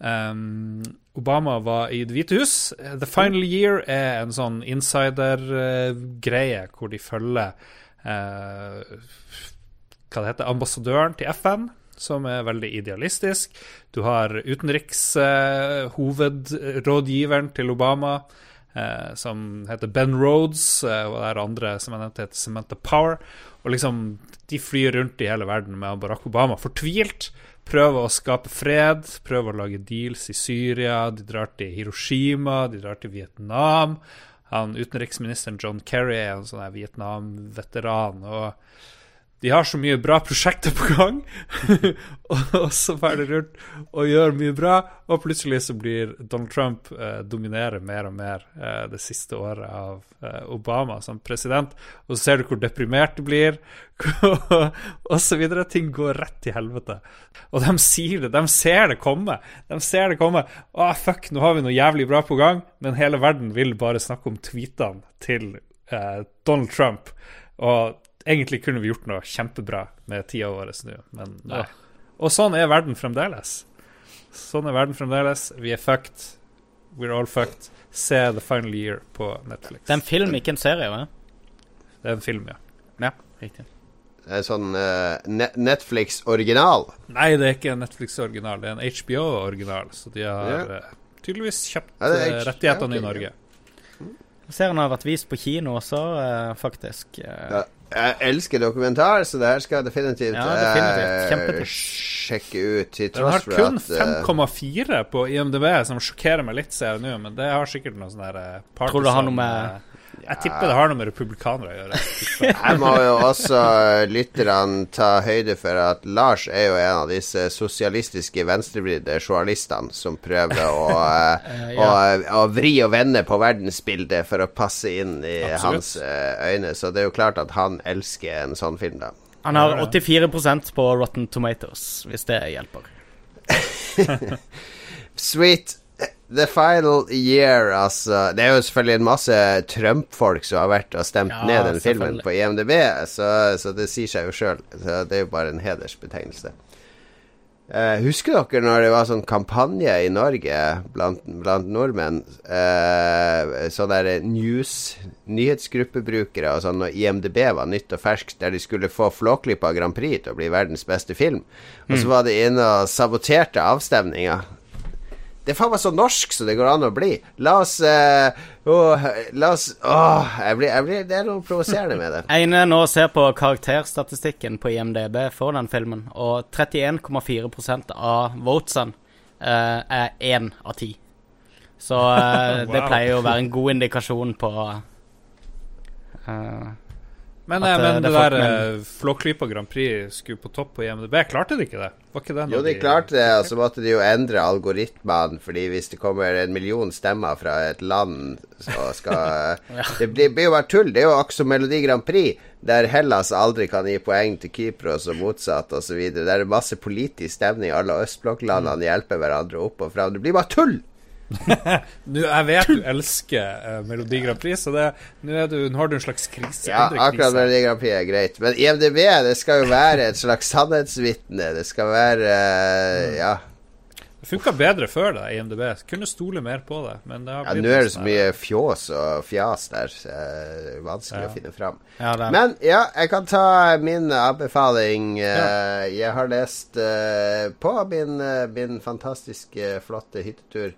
Um, Obama var i Det hvite hus. The Final Year er en sånn insider-greie hvor de følger eh, Hva det heter Ambassadøren til FN, som er veldig idealistisk. Du har utenrikshovedrådgiveren til Obama, eh, som heter Ben Rhodes, eh, og det er andre som jeg nevnte, heter Samantha Power. Og liksom, de flyr rundt i hele verden med Barack Obama fortvilt. Prøver å skape fred, prøver å lage deals i Syria. De drar til Hiroshima, de drar til Vietnam. Han Utenriksministeren John Kerry er en sånn Vietnam-veteran. og de har så mye bra prosjekter på gang, og så drar de rundt og gjør mye bra, og plutselig så blir Donald Trump eh, dominerer mer og mer eh, det siste året av eh, Obama som president, og så ser du hvor deprimert det blir, og så videre. Ting går rett til helvete. Og de sier det, de ser det komme. De ser det komme. Å, fuck, nå har vi noe jævlig bra på gang, men hele verden vil bare snakke om tweetene til eh, Donald Trump. Og egentlig kunne vi gjort noe kjempebra med tida vår nå, men nei. Og sånn er verden fremdeles. Sånn er verden fremdeles. Vi er fucked. We're all fucked. Se The Final Year på Netflix. Det er en film, ikke en serie? hva? Det er en film, ja. Ja, riktig. Det er sånn uh, Ne- Netflix-original. Nei, det er ikke en Netflix-original, det er en HBO-original. Så de har Ja. uh, tydeligvis kjøpt Ja, det er eh, H- rettighetene ja, ok, i Norge. Serien har vært vist på kino også, faktisk. Ja, jeg elsker dokumentar, så det her skal jeg definitivt, Ja, definitivt. eh, sjekke ut. Til Den har tross for kun at eh, 5,4 på IMDb, som sjokkerer meg litt, ser jeg nå, men det har sikkert noe sånn der eh, Tror du det har noe med- Jeg tipper det har noe med republikanere å gjøre. Jeg må jo også lytterne ta høyde for at Lars er jo en av disse sosialistiske venstrevridde journalistene som prøver å, eh, å, å vri og vende på verdensbildet for å passe inn i Absolutt. hans eh, øyne. Så det er jo klart at han elsker en sånn film, da. Han har 84% på Rotten Tomatoes, hvis det hjelper. Sweet. The final year, altså. Det er jo selvfølgelig en masse Trump-folk som har vært og stemt Ja, ned den filmen på IMDb, så, så det sier seg jo sjøl. Det er jo bare en hedersbetegnelse. Uh, husker dere når det var sånn kampanje i Norge blant, blant nordmenn? Uh, sånne der news, nyhetsgruppebrukere og sånn, når IMDb var nytt og ferskt, der de skulle få Flåklypa Grand Prix til å bli verdens beste film. Og så var de inne og saboterte avstemninga. Det er faen meg så norsk som det går an å bli. La oss uh, åh, La oss Åh, jeg blir, jeg blir, det er noe provoserende med det. Inne nå ser på karakterstatistikken på IMDb for den filmen, og 31,4% av votesene uh, er én av ti. Så eh, det pleier jo å være en god indikasjon på eh, Men, At, eh, eh, men det det er der eh, Flåklypa Grand Prix skulle på topp på IMDb. Klarte de ikke det? Var ikke det Jo, de klarte det, og så måtte de jo endre algoritmene, fordi hvis det kommer en million stemmer fra et land, så skal Det blir, blir jo bare tull. Det er jo også Melodi Grand Prix, der Hellas aldri kan gi poeng til Kypros og motsatt osv. Der er det masse politisk stemning, alle østblokklandene hjelper hverandre opp og fram. Det blir bare tull! Nå, jeg vet du elsker uh, Melodi Grand Prix, så det, nå, er du, nå har du en slags krise. Ja, akkurat. Melodi Grand Prix er greit. Men IMDb, det skal jo være et slags sannhetsvitne. Det skal være uh, Ja. Det funka bedre før da, IMDb. Kunne stole mer på det. Men det har Ja, Nå er det så sånn mye fjås og fjas der. Så det er vanskelig Ja. å finne fram. Ja, det Men ja, jeg kan ta min anbefaling. Eh, Jeg har lest uh, på min, eh, min fantastiske, flotte hyttetur.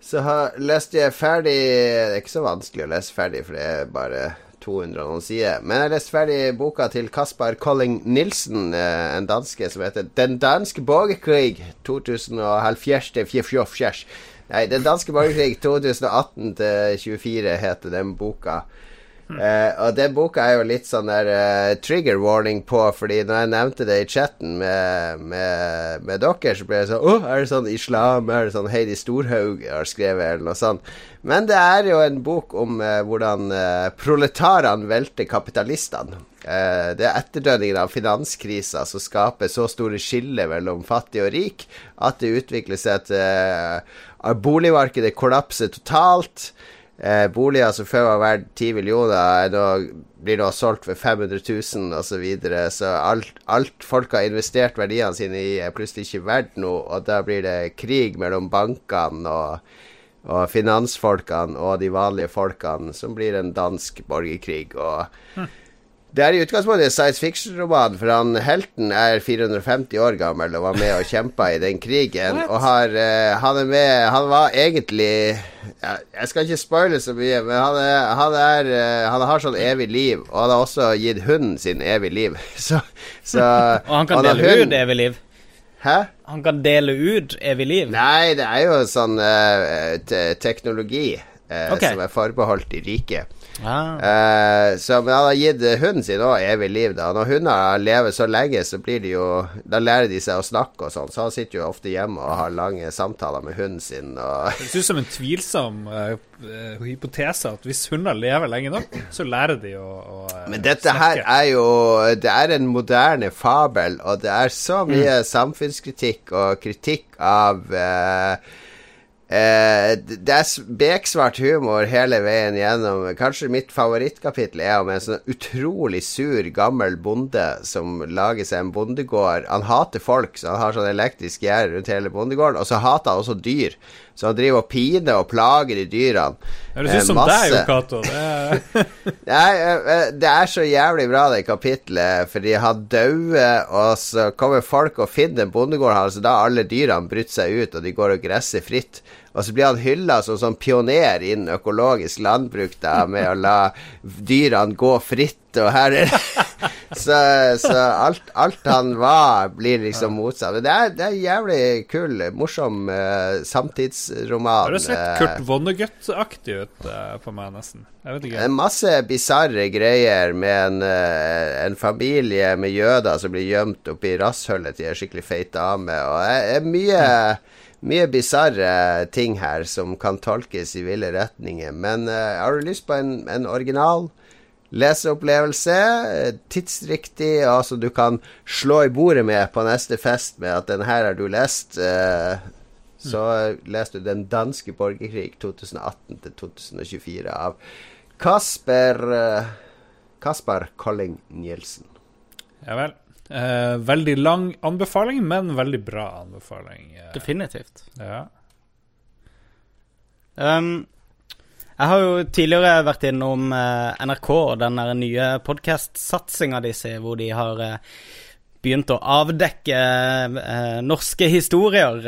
Så har, leste jeg ferdig Det er ikke så vanskelig å lese ferdig, for det er bare 200 og noen sider. Men jeg leste ferdig boka til Kaspar Colling Nilsen, eh, en danske, som heter 'Den danske borgerkrig 2014-2024'. Nei, Den danske borgerkrig 2018-24 heter den boka. Eh, og den boka er jo litt sånn der uh, trigger warning på, fordi når jeg nevnte det i chatten med, med, med dere, så ble jeg sånn Å, er det sånn islam? Er det sånn Heidi Storhaug har skrevet, eller noe sånt? Men det er jo en bok om uh, hvordan proletarene velter kapitalistene. Det er etterdønningen av finanskrisa som skaper så store skiller mellom fattig og rik at det utvikler seg eh, boligmarkedet kollapser totalt. Eh, boliger som før var verdt 10 millioner, er nå, blir nå solgt for 500 000 osv. Så, videre. så alt, alt folk har investert verdiene sine i, er plutselig ikke verdt noe, og da blir det krig mellom bankene og, og finansfolkene og de vanlige folkene, som blir en dansk borgerkrig. Og det er i utgangspunktet en science fiction-roman, for han helten er 450 år gammel og var med og kjempa i den krigen. Og har, uh, han er med Han var egentlig ja, Jeg skal ikke spoile så mye, men han, er, han, er, uh, han har sånn evig liv. Og han har også gitt hunden sin evig liv. Så, så Og han kan og dele hund- ut evig liv. Hæ? Han kan dele ut evig liv. Nei, det er jo sånn uh, teknologi eh, Ok. som er forbeholdt de rike. Ah. Uh, så, men han har gitt hunden sin òg evig liv. da Når hunder lever så lenge, så blir de jo Da lærer de seg å snakke og sånn. Så han sitter jo ofte hjemme og har lange samtaler med hunden sin. Og Det ser ut som en tvilsom eh, eh, hypotese at hvis hunder lever lenge nok, så lærer de å, å eh, Men dette her er jo Det er en moderne fabel, og det er så mye samfunnskritikk og kritikk av eh, eh, det er beksvart humor hele veien gjennom. Kanskje mitt favorittkapittel er om en sånn utrolig sur, gammel bonde som lager seg en bondegård. Han hater folk, så han har sånn elektrisk gjerde rundt hele bondegården. Og så hater han også dyr, så han driver og piner og plager de dyrene. Høres ut som deg, Jo Cato. Det er- eh, eh, det er så jævlig bra, det kapitlet, fordi han dauer, og så kommer folk og finner en bondegård hans, og da har alle dyrene brutt seg ut, og de går og gresser fritt. Og så blir han hylla som sånn pioner innen økologisk landbruk, da, med å la dyrene gå fritt, og her er Så, så alt, alt han var, blir liksom motsatt. Men det er, det er jævlig kul, morsom uh, samtidsroman. Har du sett Kurt Vonnegut-aktig ut uh, på meg, nesten. Det masse bisarre greier med en, uh, en familie med jøder som blir gjemt oppi rasshølet til ei skikkelig feit dame. Og det er mye, mye bisarre ting her som kan tolkes i ville retninger. Men uh, har du lyst på en, en original leseopplevelse, eh, tidsriktig, altså du kan slå i bordet med på neste fest med at 'den her har du lest', eh, så leste du 'Den danske borgerkrig 2018-2024' av Kasper Kasper Kaspar Colling Nielsen. Ja vel. Eh, veldig lang anbefaling, men veldig bra anbefaling. Eh, Definitivt. ja. Um, jeg har jo tidligere vært innom eh, NRK og den der nye podkast-satsinga de ser, hvor de har eh, begynt å avdekke eh, norske historier.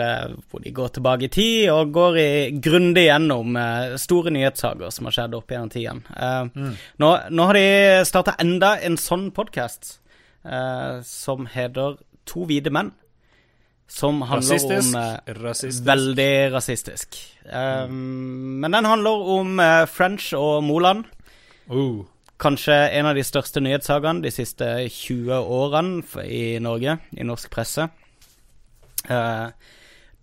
hvor de går tilbake i tid og går i, grundig gjennom store nyhetssaker som har skjedd opp gjennom tiden. Mm. nå, nå har de starta enda en sånn podkast som heter To hvite menn. Som handler Rasistisk. om eh, Rasistisk. Veldig rasistisk. Um, Men den handler om eh, French og Moland. Uh. Kanskje en av de største nyhetssakene de siste 20 årene i Norge, i norsk presse. Eh,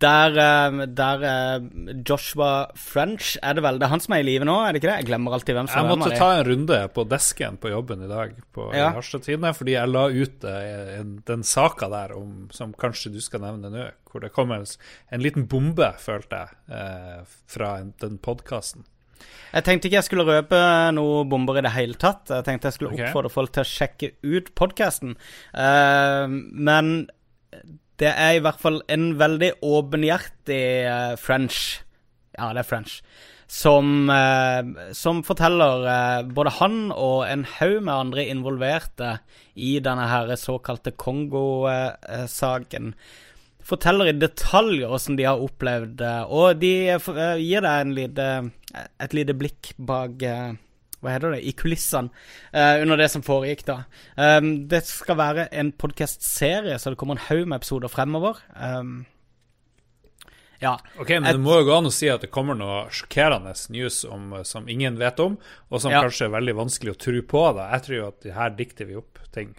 der eh, der eh, Joshua French Er det vel? Det er han som er i live nå, er det ikke det? Jeg glemmer alltid hvem som er Jeg måtte ta en runde på desken på jobben i dag på Ja. Harstad Tidende, fordi jeg la ut eh, den saka der om, som kanskje du skal nevne nå, hvor det kom en, en liten bombe, følte jeg, fra den podkasten. Jeg tenkte ikke jeg skulle røpe noe bomber i det hele tatt. Jeg tenkte jeg skulle oppfordre folk til å sjekke ut podkasten. men det er i hvert fall en veldig åpenhjertig uh, French Ja, det er French. Som, uh, som forteller uh, både han og en haug med andre involverte i denne her såkalte Kongo-saken forteller i detalj hvordan de har opplevd det, og de gir deg lite, et lite blikk bak hva heter det, i kulissene uh, under det som foregikk da. Um, det skal være en podcast-serie, så det kommer en haug med episoder fremover. Um, ja. Ok, Men Et- det må jo gå an å si at det kommer noe sjokkerende news om, som ingen vet om, og som Ja. kanskje er veldig vanskelig å tro på. da. Jeg tror jo at her dikter vi opp ting.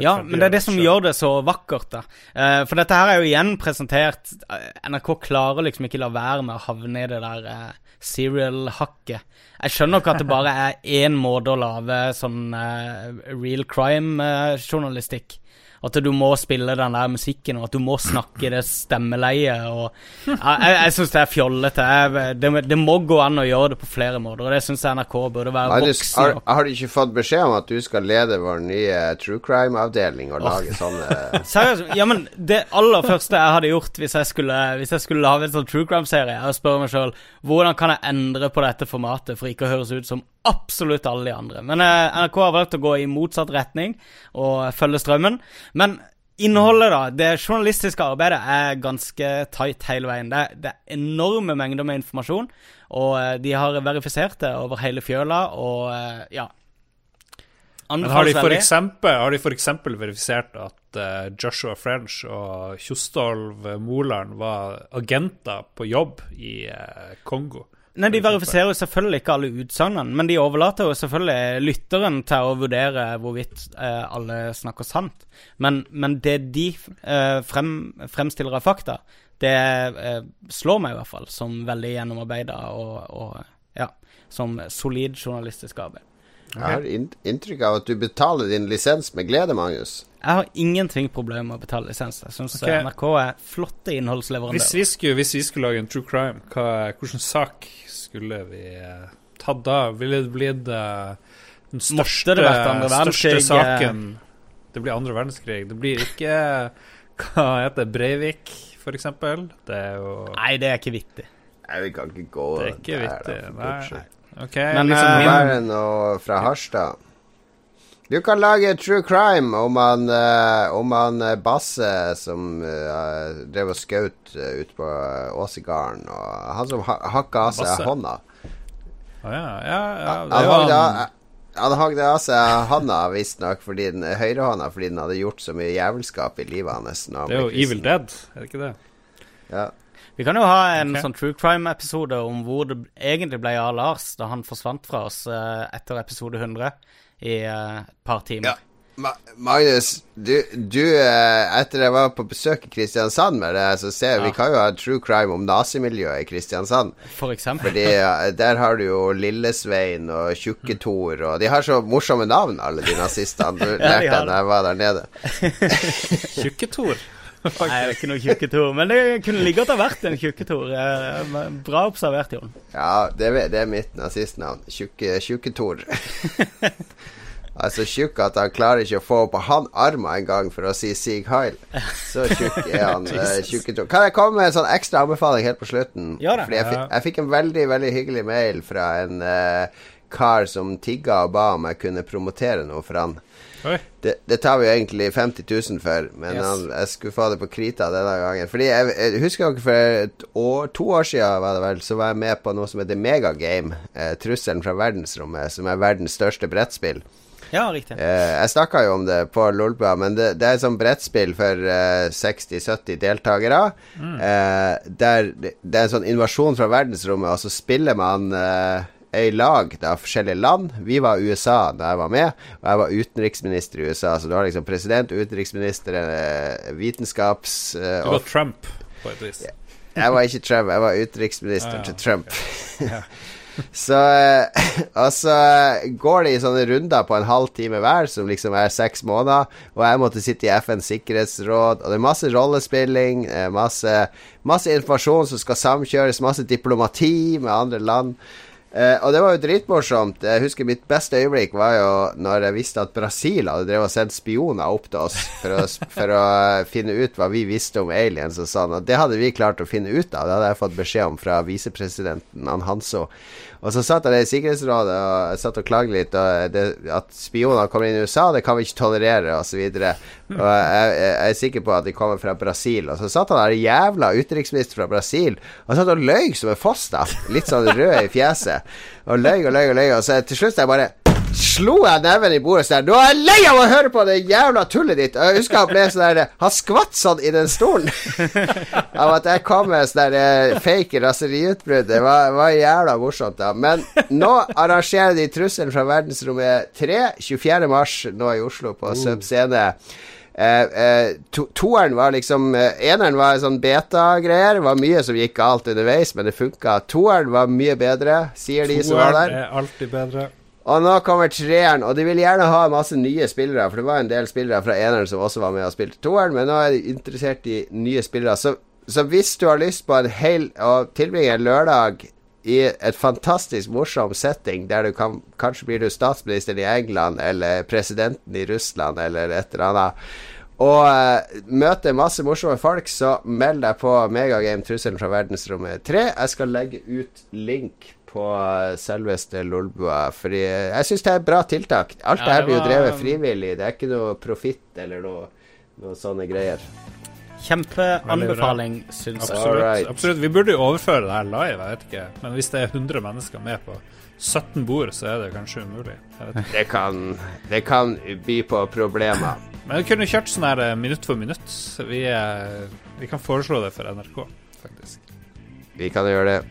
Ja, men det er det som selv. gjør det så vakkert, da. Eh, for dette her er jo igjen presentert eh, NRK klarer liksom ikke la være med å havne i det der uh, serial-hakket. Jeg skjønner ikke at det bare er én måte å lage sånn eh, real crime-journalistikk. At du må spille den der musikken, og at du må snakke det stemmeleiet. Og, jeg jeg syns det er fjollete. Det, det må gå an å gjøre det på flere måter, og det syns jeg NRK burde være voksen har, har du ikke fått beskjed om at du skal lede vår nye true crime-avdeling og lage sånne Seriøst, ja, men det aller første jeg hadde gjort hvis jeg skulle Hvis jeg skulle lage en sånn true crime-serie, er å spørre meg sjøl hvordan kan jeg endre på dette formatet for ikke å høres ut som absolutt alle de andre. Men eh, NRK har valgt å gå i motsatt retning og følge strømmen. Men innholdet, da, det journalistiske arbeidet er ganske tight hele veien. Det, det er enorme mengder med informasjon, og eh, de har verifisert det over hele fjøla, og eh, ja. Men har de for eksempel, har de for eksempel verifisert at eh, Joshua French og Kjostolv Moland var agenter på jobb i Kongo? Nei, De verifiserer jo selvfølgelig ikke alle utsagnene, men de overlater jo selvfølgelig lytteren til å vurdere hvorvidt eh, alle snakker sant. Men, men det de eh, frem, fremstiller av fakta, det eh, slår meg i hvert fall som veldig gjennomarbeida og, og ja, som solid journalistisk arbeid. Jeg har inn- inntrykk av at du betaler din lisens med glede, Magnus. Jeg har ingenting problem med å betale lisens. Jeg syns okay. NRK er flotte Hvis vi, skulle, hvis vi skulle lage en true crime, hva, hvilken sak skulle vi uh, tatt da? Ville det blitt uh, den største, det største saken Det blir andre verdenskrig. Det blir ikke Hva heter det? Breivik, for eksempel? Det er jo Nei, det er ikke vittig. Nei, vi kan ikke gå Det er ikke der, vittig. da, Nei. Guds skyld. OK. Men, liksom eh, Må min, fra Harstad. Du kan lage true crime om han, uh, om han uh, Basse som uh, drev og skjøt uh, ute på Åsegarden, og han som ha hakka av seg Basse? hånda. Å ja, ja, ja Han det var han, hogde av seg handa, visstnok, fordi den høyrehånda fordi den hadde gjort så mye jævelskap i livet hans. Det er jo. Evil Dead, er det ikke det? Ja. Vi kan jo ha en okay. sånn true crime-episode om hvor det egentlig ble av Lars da han forsvant fra oss uh, etter episode 100 i eh, et par timer. Ja. Ma Magnus, du, du uh, etter jeg var på besøk i Kristiansand med deg, så ser jeg vi kan jo ha true crime om nazimiljøet i Kristiansand. For eksempel. Fordi der har du jo Lillesvein og Tjukke-Tor, og de har så morsomme navn, alle de nazistene. Du ja, lærte jeg da jeg var der nede. Tjukketor. Nei, det er ikke noe tjukketor, men det kunne like godt ha vært en tjukketor. Eh, Bra observert, Jon. Ja, det, er- det er mitt nazistnavn. Tjukke- Tjukke-Tor. altså tjukk at han klarer ikke å få opp han armen engang for å si Sig Heil. Så tjukk er han. eh, Tjukke-Tor. Kan jeg komme med en sånn ekstra anbefaling helt på slutten? Ja da. Fordi jeg, fikk, jeg fikk en veldig, veldig hyggelig mail fra en uh, kar som tigga og ba om jeg kunne promotere noe for han. Det, det tar vi jo egentlig 50 000 for, men Yes. han, jeg skulle få det på krita denne gangen. Fordi jeg, jeg husker dere for år, to år siden var det vel, så var jeg med på noe som heter Megagame. Eh, trusselen fra verdensrommet, som er verdens største brettspill. Ja, riktig. Eh, jeg snakka jo om det på Lolbua, men det, det er et sånt brettspill for eh, 60-70 deltakere. Eh, der det, det er en sånn invasjon fra verdensrommet, og så spiller man eh, i lag av forskjellige land. Vi var USA da jeg var med, og jeg var utenriksminister i USA. Så du har liksom president, utenriksminister, eh, vitenskaps... Uh, Du var Trump, på et vis. jeg var ikke Trump, jeg var utenriksministeren Ah, ja, til Trump. så eh, Og så går det i sånne runder på en halv time hver, som liksom er seks måneder. Og jeg måtte sitte i FNs sikkerhetsråd, og det er masse rollespilling, masse, masse informasjon som skal samkjøres, masse diplomati med andre land. Eh, og det var jo dritmorsomt. Jeg husker mitt beste øyeblikk var jo når jeg visste at Brasil hadde drevet og sendt spioner opp til oss for å, for å finne ut hva vi visste om aliens og sånn. Og det hadde vi klart å finne ut av. Det hadde jeg fått beskjed om fra visepresidenten, han Hanso. Og så satt jeg i Sikkerhetsrådet og satt og klagde litt. Og det, at spioner kommer inn i USA, det kan vi ikke tolerere, osv. Og, så og jeg, jeg er sikker på at de kommer fra Brasil. Og så satt han der jævla utenriksminister fra Brasil og satt og løy som en foss, da. Litt sånn rød i fjeset. Og løy og løy og løy. Og så til slutt jeg bare slo jeg neven i bordet sånn Nå er jeg lei av å høre på det jævla tullet ditt! Og jeg husker han ble sånn der Han skvatt sånn i den stolen av at jeg kom med sånn der eh, fake raseriutbrudd. Det var, var jævla morsomt, da. Men nå arrangerer de Trusselen fra verdensrommet 3, 24. mars nå i Oslo, på Sub Scene. Eh, eh, to, toeren var liksom eh, Eneren var sånn beta-greier. Det var mye som gikk galt underveis, men det funka. Toeren var mye bedre, sier de som var Toeren er alltid bedre. Og nå kommer treeren, og de vil gjerne ha masse nye spillere, for det var en del spillere fra eneren som også var med og spilte toeren, men nå er de interessert i nye spillere. Så, så hvis du har lyst på en hel å tilbringe en lørdag i et fantastisk morsom setting, der du kan Kanskje blir du statsminister i England, eller presidenten i Russland, eller et eller annet. Og uh, møte masse morsomme folk, så meld deg på Megagame Trusselen fra verdensrommet 3. Jeg skal legge ut link på eh, selveste Lolbua, fordi jeg syns det er et bra tiltak. Alt Ja, det her blir jo drevet frivillig. Det er ikke noe profitt eller noe, noe sånne greier. Kjempeanbefaling, syns jeg. Absolutt. right. Absolutt. Vi burde jo overføre det her live, jeg vet ikke. Men hvis det er 100 mennesker med på 17 bord, så er det kanskje umulig. Det kan, det kan by på problemer. Men vi kunne kjørt sånn her eh, minutt for minutt. Vi, vi kan foreslå det for NRK, faktisk. Vi kan gjøre det.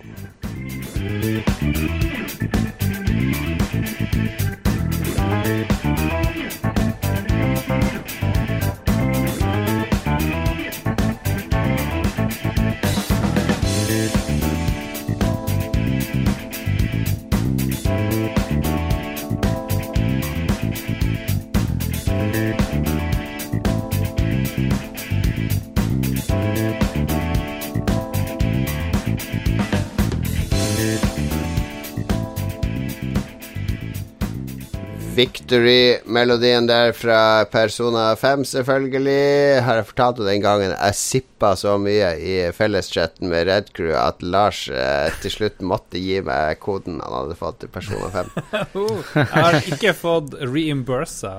Victory-melodien der fra Persona 5, selvfølgelig. Har jeg fortalt deg den gangen jeg sippa så mye i felleschatten med Red Crew at Lars eh, til slutt måtte gi meg koden han hadde fått til Persona 5. Jeg har ikke fått reimbursa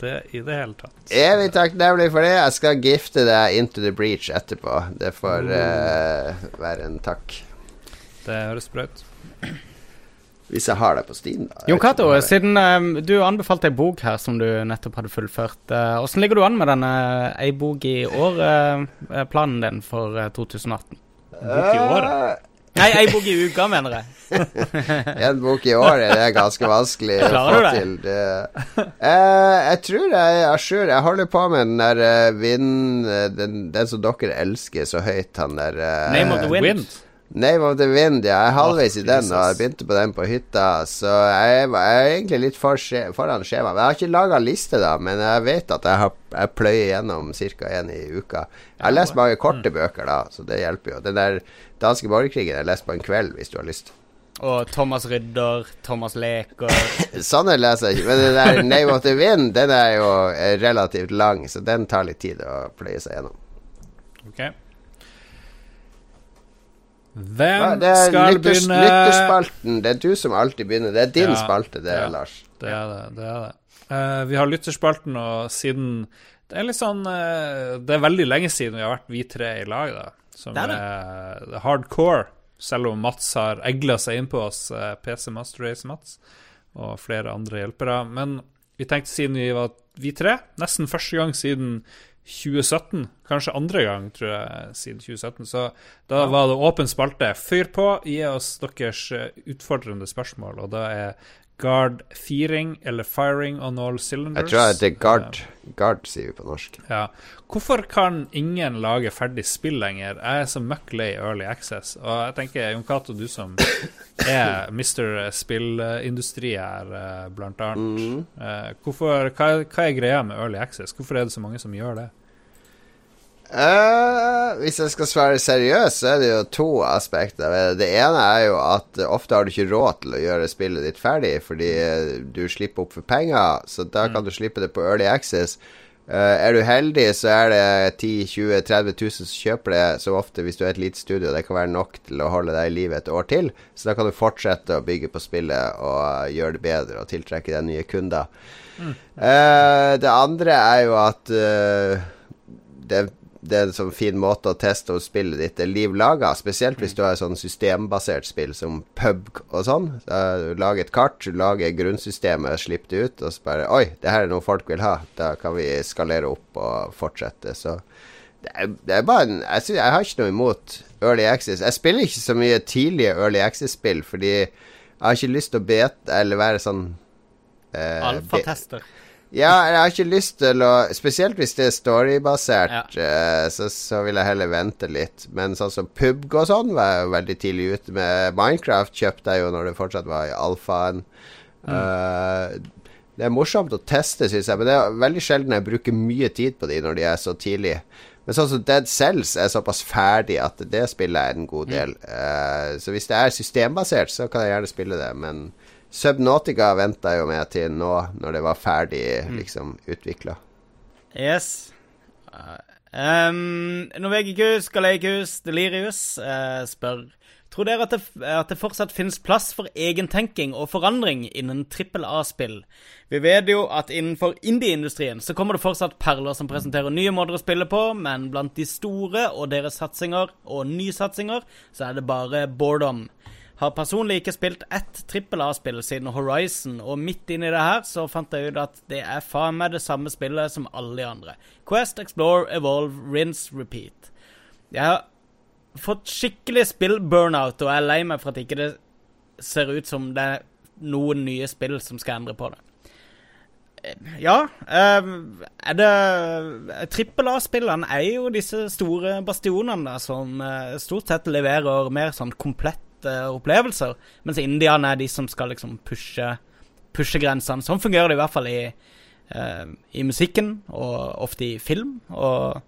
det i det hele tatt. Evig takknemlig for det. Jeg skal gifte deg into the breach etterpå. Det får eh, være en takk. Det høres bra ut. Hvis jeg har det på Steam, da. Jon Cato, siden um, du anbefalte ei bok her som du nettopp hadde fullført, åssen ligger du an med denne ei bok i år-planen din for eh, 2018? Bok i året? Nei, ei bok i uka, mener jeg. En bok i året, det er ganske vanskelig å få til. Det. Eh, jeg tror jeg er à jour. Jeg holder på med den der uh, vind... eh, Den, den som dere elsker så høyt, han der uh, Name of the Wind. Wind. Name of the Wind, ja. Jeg er halvveis i den, og jeg begynte på den på hytta. Så jeg, jeg er egentlig litt for skje, foran skjema. Jeg har ikke laga liste, da, men jeg vet at jeg, har, jeg pløyer gjennom ca. én i uka. Jeg har lest mange korte bøker, da, så det hjelper jo. Den der danske borgerkrigen har jeg lest på en kveld, hvis du har lyst. Og Thomas Rydder, Thomas Leker Sånne leser jeg ikke. Men den der Name of the Wind, den er jo relativt lang, så den tar litt tid å pløye seg gjennom. Ok. Ja, Nei, det er skal lytters, begynne lytterspalten. Det er du som alltid begynner. Det er din Ja, spalte, det, ja. Lars. Det er det. det, er det. Uh, vi har lytterspalten, og siden Det er litt sånn uh, Det er veldig lenge siden vi har vært vi tre i lag, da. Som Det er, er det. hardcore. Selv om Mats har egla seg inn på oss, uh, PC Master Race Mats, og flere andre hjelpere. Men vi tenkte siden vi var vi tre, nesten første gang siden 2017, kanskje andre gang, tror jeg, siden 2017. Så da var det åpen spalte. Fyr på, gi oss deres eh, utfordrende spørsmål, og da er guard firing eller firing on all cylinders. Jeg tror det er Gard. Gard, sier vi på norsk. Ja. Hvorfor kan ingen lage ferdig spill lenger? Jeg er så møkk lei Early Access. Og jeg tenker, Jon Cato, du som er Mr. Spillindustri her, eh, blant annet. Mm. hvorfor, hva, hva er greia med Early Access? Hvorfor er det så mange som gjør det? Eh, hvis jeg skal svare seriøst, så er det jo to aspekter det. Ene er jo at ofte har du ikke råd til å gjøre spillet ditt ferdig, fordi du slipper opp for penger, så da kan du slippe det på Early Access. Uh, er du heldig, så er det 10 20 30 000 som kjøper det, så ofte hvis du er et lite studio. Det kan være nok til å holde deg i live et år til, så da kan du fortsette å bygge på spillet og gjøre det bedre og tiltrekke deg nye kunder. Uh, det andre er jo at det, det er en sånn fin måte å teste om spillet ditt er liv laga. Spesielt hvis du har et sånn systembasert spill som pub og sånn. Du lager et kart, du lager grunnsystemet, slipper det ut, og så bare Oi, det her er noe folk vil ha. Da kan vi skalere opp og fortsette. Så det er, det er bare en jeg, synes, jeg har ikke noe imot Early Access. Jeg spiller ikke så mye tidlige Early Access-spill fordi jeg har ikke lyst til å bete eller være sånn eh, Alfatester. Ja, jeg har ikke lyst til å Spesielt hvis det er storybasert, eh, så, så vil jeg heller vente litt. Men sånn som PUBG og sånn var jeg jo veldig tidlig ute med. Minecraft kjøpte jeg jo når det fortsatt var i alfaen. Eh, det er morsomt å teste, syns jeg, men det er veldig sjelden jeg bruker mye tid på de når de er så tidlig. Men sånn som Dead Cells er såpass ferdig at det spiller jeg en god del. Eh, så hvis det er systembasert, så kan jeg gjerne spille det, men Subnautica venta jo med til nå, når det var ferdig liksom utvikla. Yes. Um, Norvegicus, Galeikus, Delirius uh, spør Tror dere at det, at det fortsatt finnes plass for egentenking og forandring innen trippel A-spill? Vi vet jo at innenfor indie-industrien så kommer det fortsatt perler som presenterer nye måter å spille på, men blant de store og deres satsinger og nysatsinger så er det bare boredom. Har personlig ikke spilt ett trippel A-spill siden Horizon, og midt inni det her så fant jeg ut at det er faen meg det samme spillet som alle de andre. Quest, Explore, Evolve, Rinse, Repeat. Jeg har fått skikkelig spill-burnout, og jeg er lei meg for at ikke det ser ut som det er noen nye spill som skal endre på det. Eh, Ja, eh, er det Trippel A-spillene er jo disse store bastionene da, som eh, stort sett leverer mer sånn komplette opplevelser, mens indierne er de som skal liksom pushe, pushe grensene. Sånn fungerer det i hvert fall i, uh, i musikken, og ofte i film. Og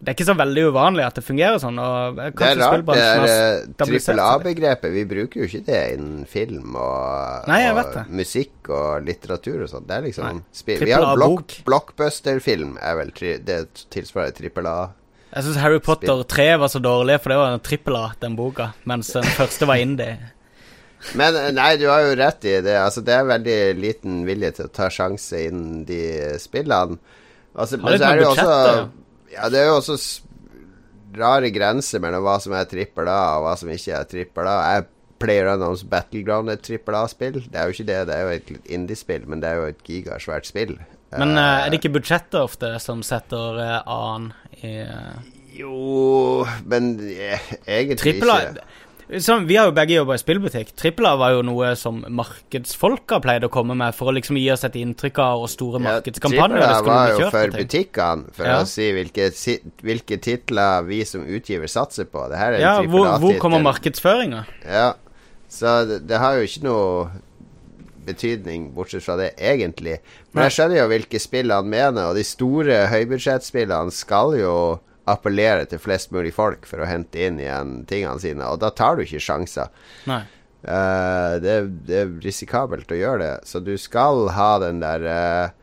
det er ikke så veldig uvanlig at det fungerer sånn. Det er rart, det er eh, trippel. A-begrepet. Vi bruker jo ikke det innen film og, Nei, og musikk og litteratur og sånn. Det er liksom. Vi har block, blockbuster-film, er vel tri, det tilsvarer trippel A. Jeg syns Harry Potter 3 var så dårlig, for det var en trippel A, den boka. Mens den første var indie. Men eh, nei, du har jo rett i det. Altså, det er veldig liten vilje til å ta sjanse innen de spillene. Altså, men så er det jo også Ja, det er jo også rare grenser mellom hva som er trippel A, og hva som ikke er trippel A. Jeg pleier Unknowns Battleground et trippel A-spill. Det er jo ikke det, det er jo et indie-spill, men det er jo et gigasvært spill. Men eh, er det ikke budsjettet ofte som setter A-en i Jo, men egentlig Trippel ikke. sånn, Vi har jo begge jobba i spillbutikk. Trippel A var jo noe som markedsfolka pleide å komme med for å liksom gi oss et inntrykk av hvor store Ja, markedskampanjer det trippel A var jo for butikkene, for Ja. å si hvilke, hvilke titler vi som utgiver satser på. Det her er Ja, trippel hvor, hvor kommer markedsføringa? Ja, så det, det har jo ikke noe betydning, bortsett fra det, egentlig. Men jeg skjønner jo hvilke spill han mener, og de store høybudsjettspillene skal jo appellere til flest mulig folk for å hente inn igjen tingene sine, og da tar du ikke sjanser. Nei. Uh, det, det er risikabelt å gjøre det, så du skal ha den der eh,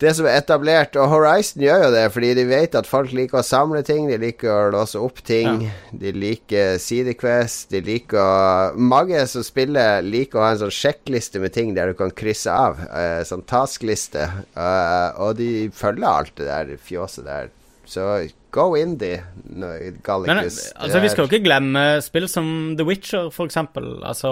Det som er etablert, og Horizon gjør jo det, fordi de vet at folk liker å samle ting, de liker å låse opp ting, de liker sidequest, de liker å Mange som spiller, liker å ha en sånn sjekkliste med ting der du kan krysse av, Uh, sånn taskliste, Uh, og de følger alt det der fjåset der. Så go indie, no, Men altså, vi skal jo ikke glemme spill som The Witcher, for eksempel. Altså,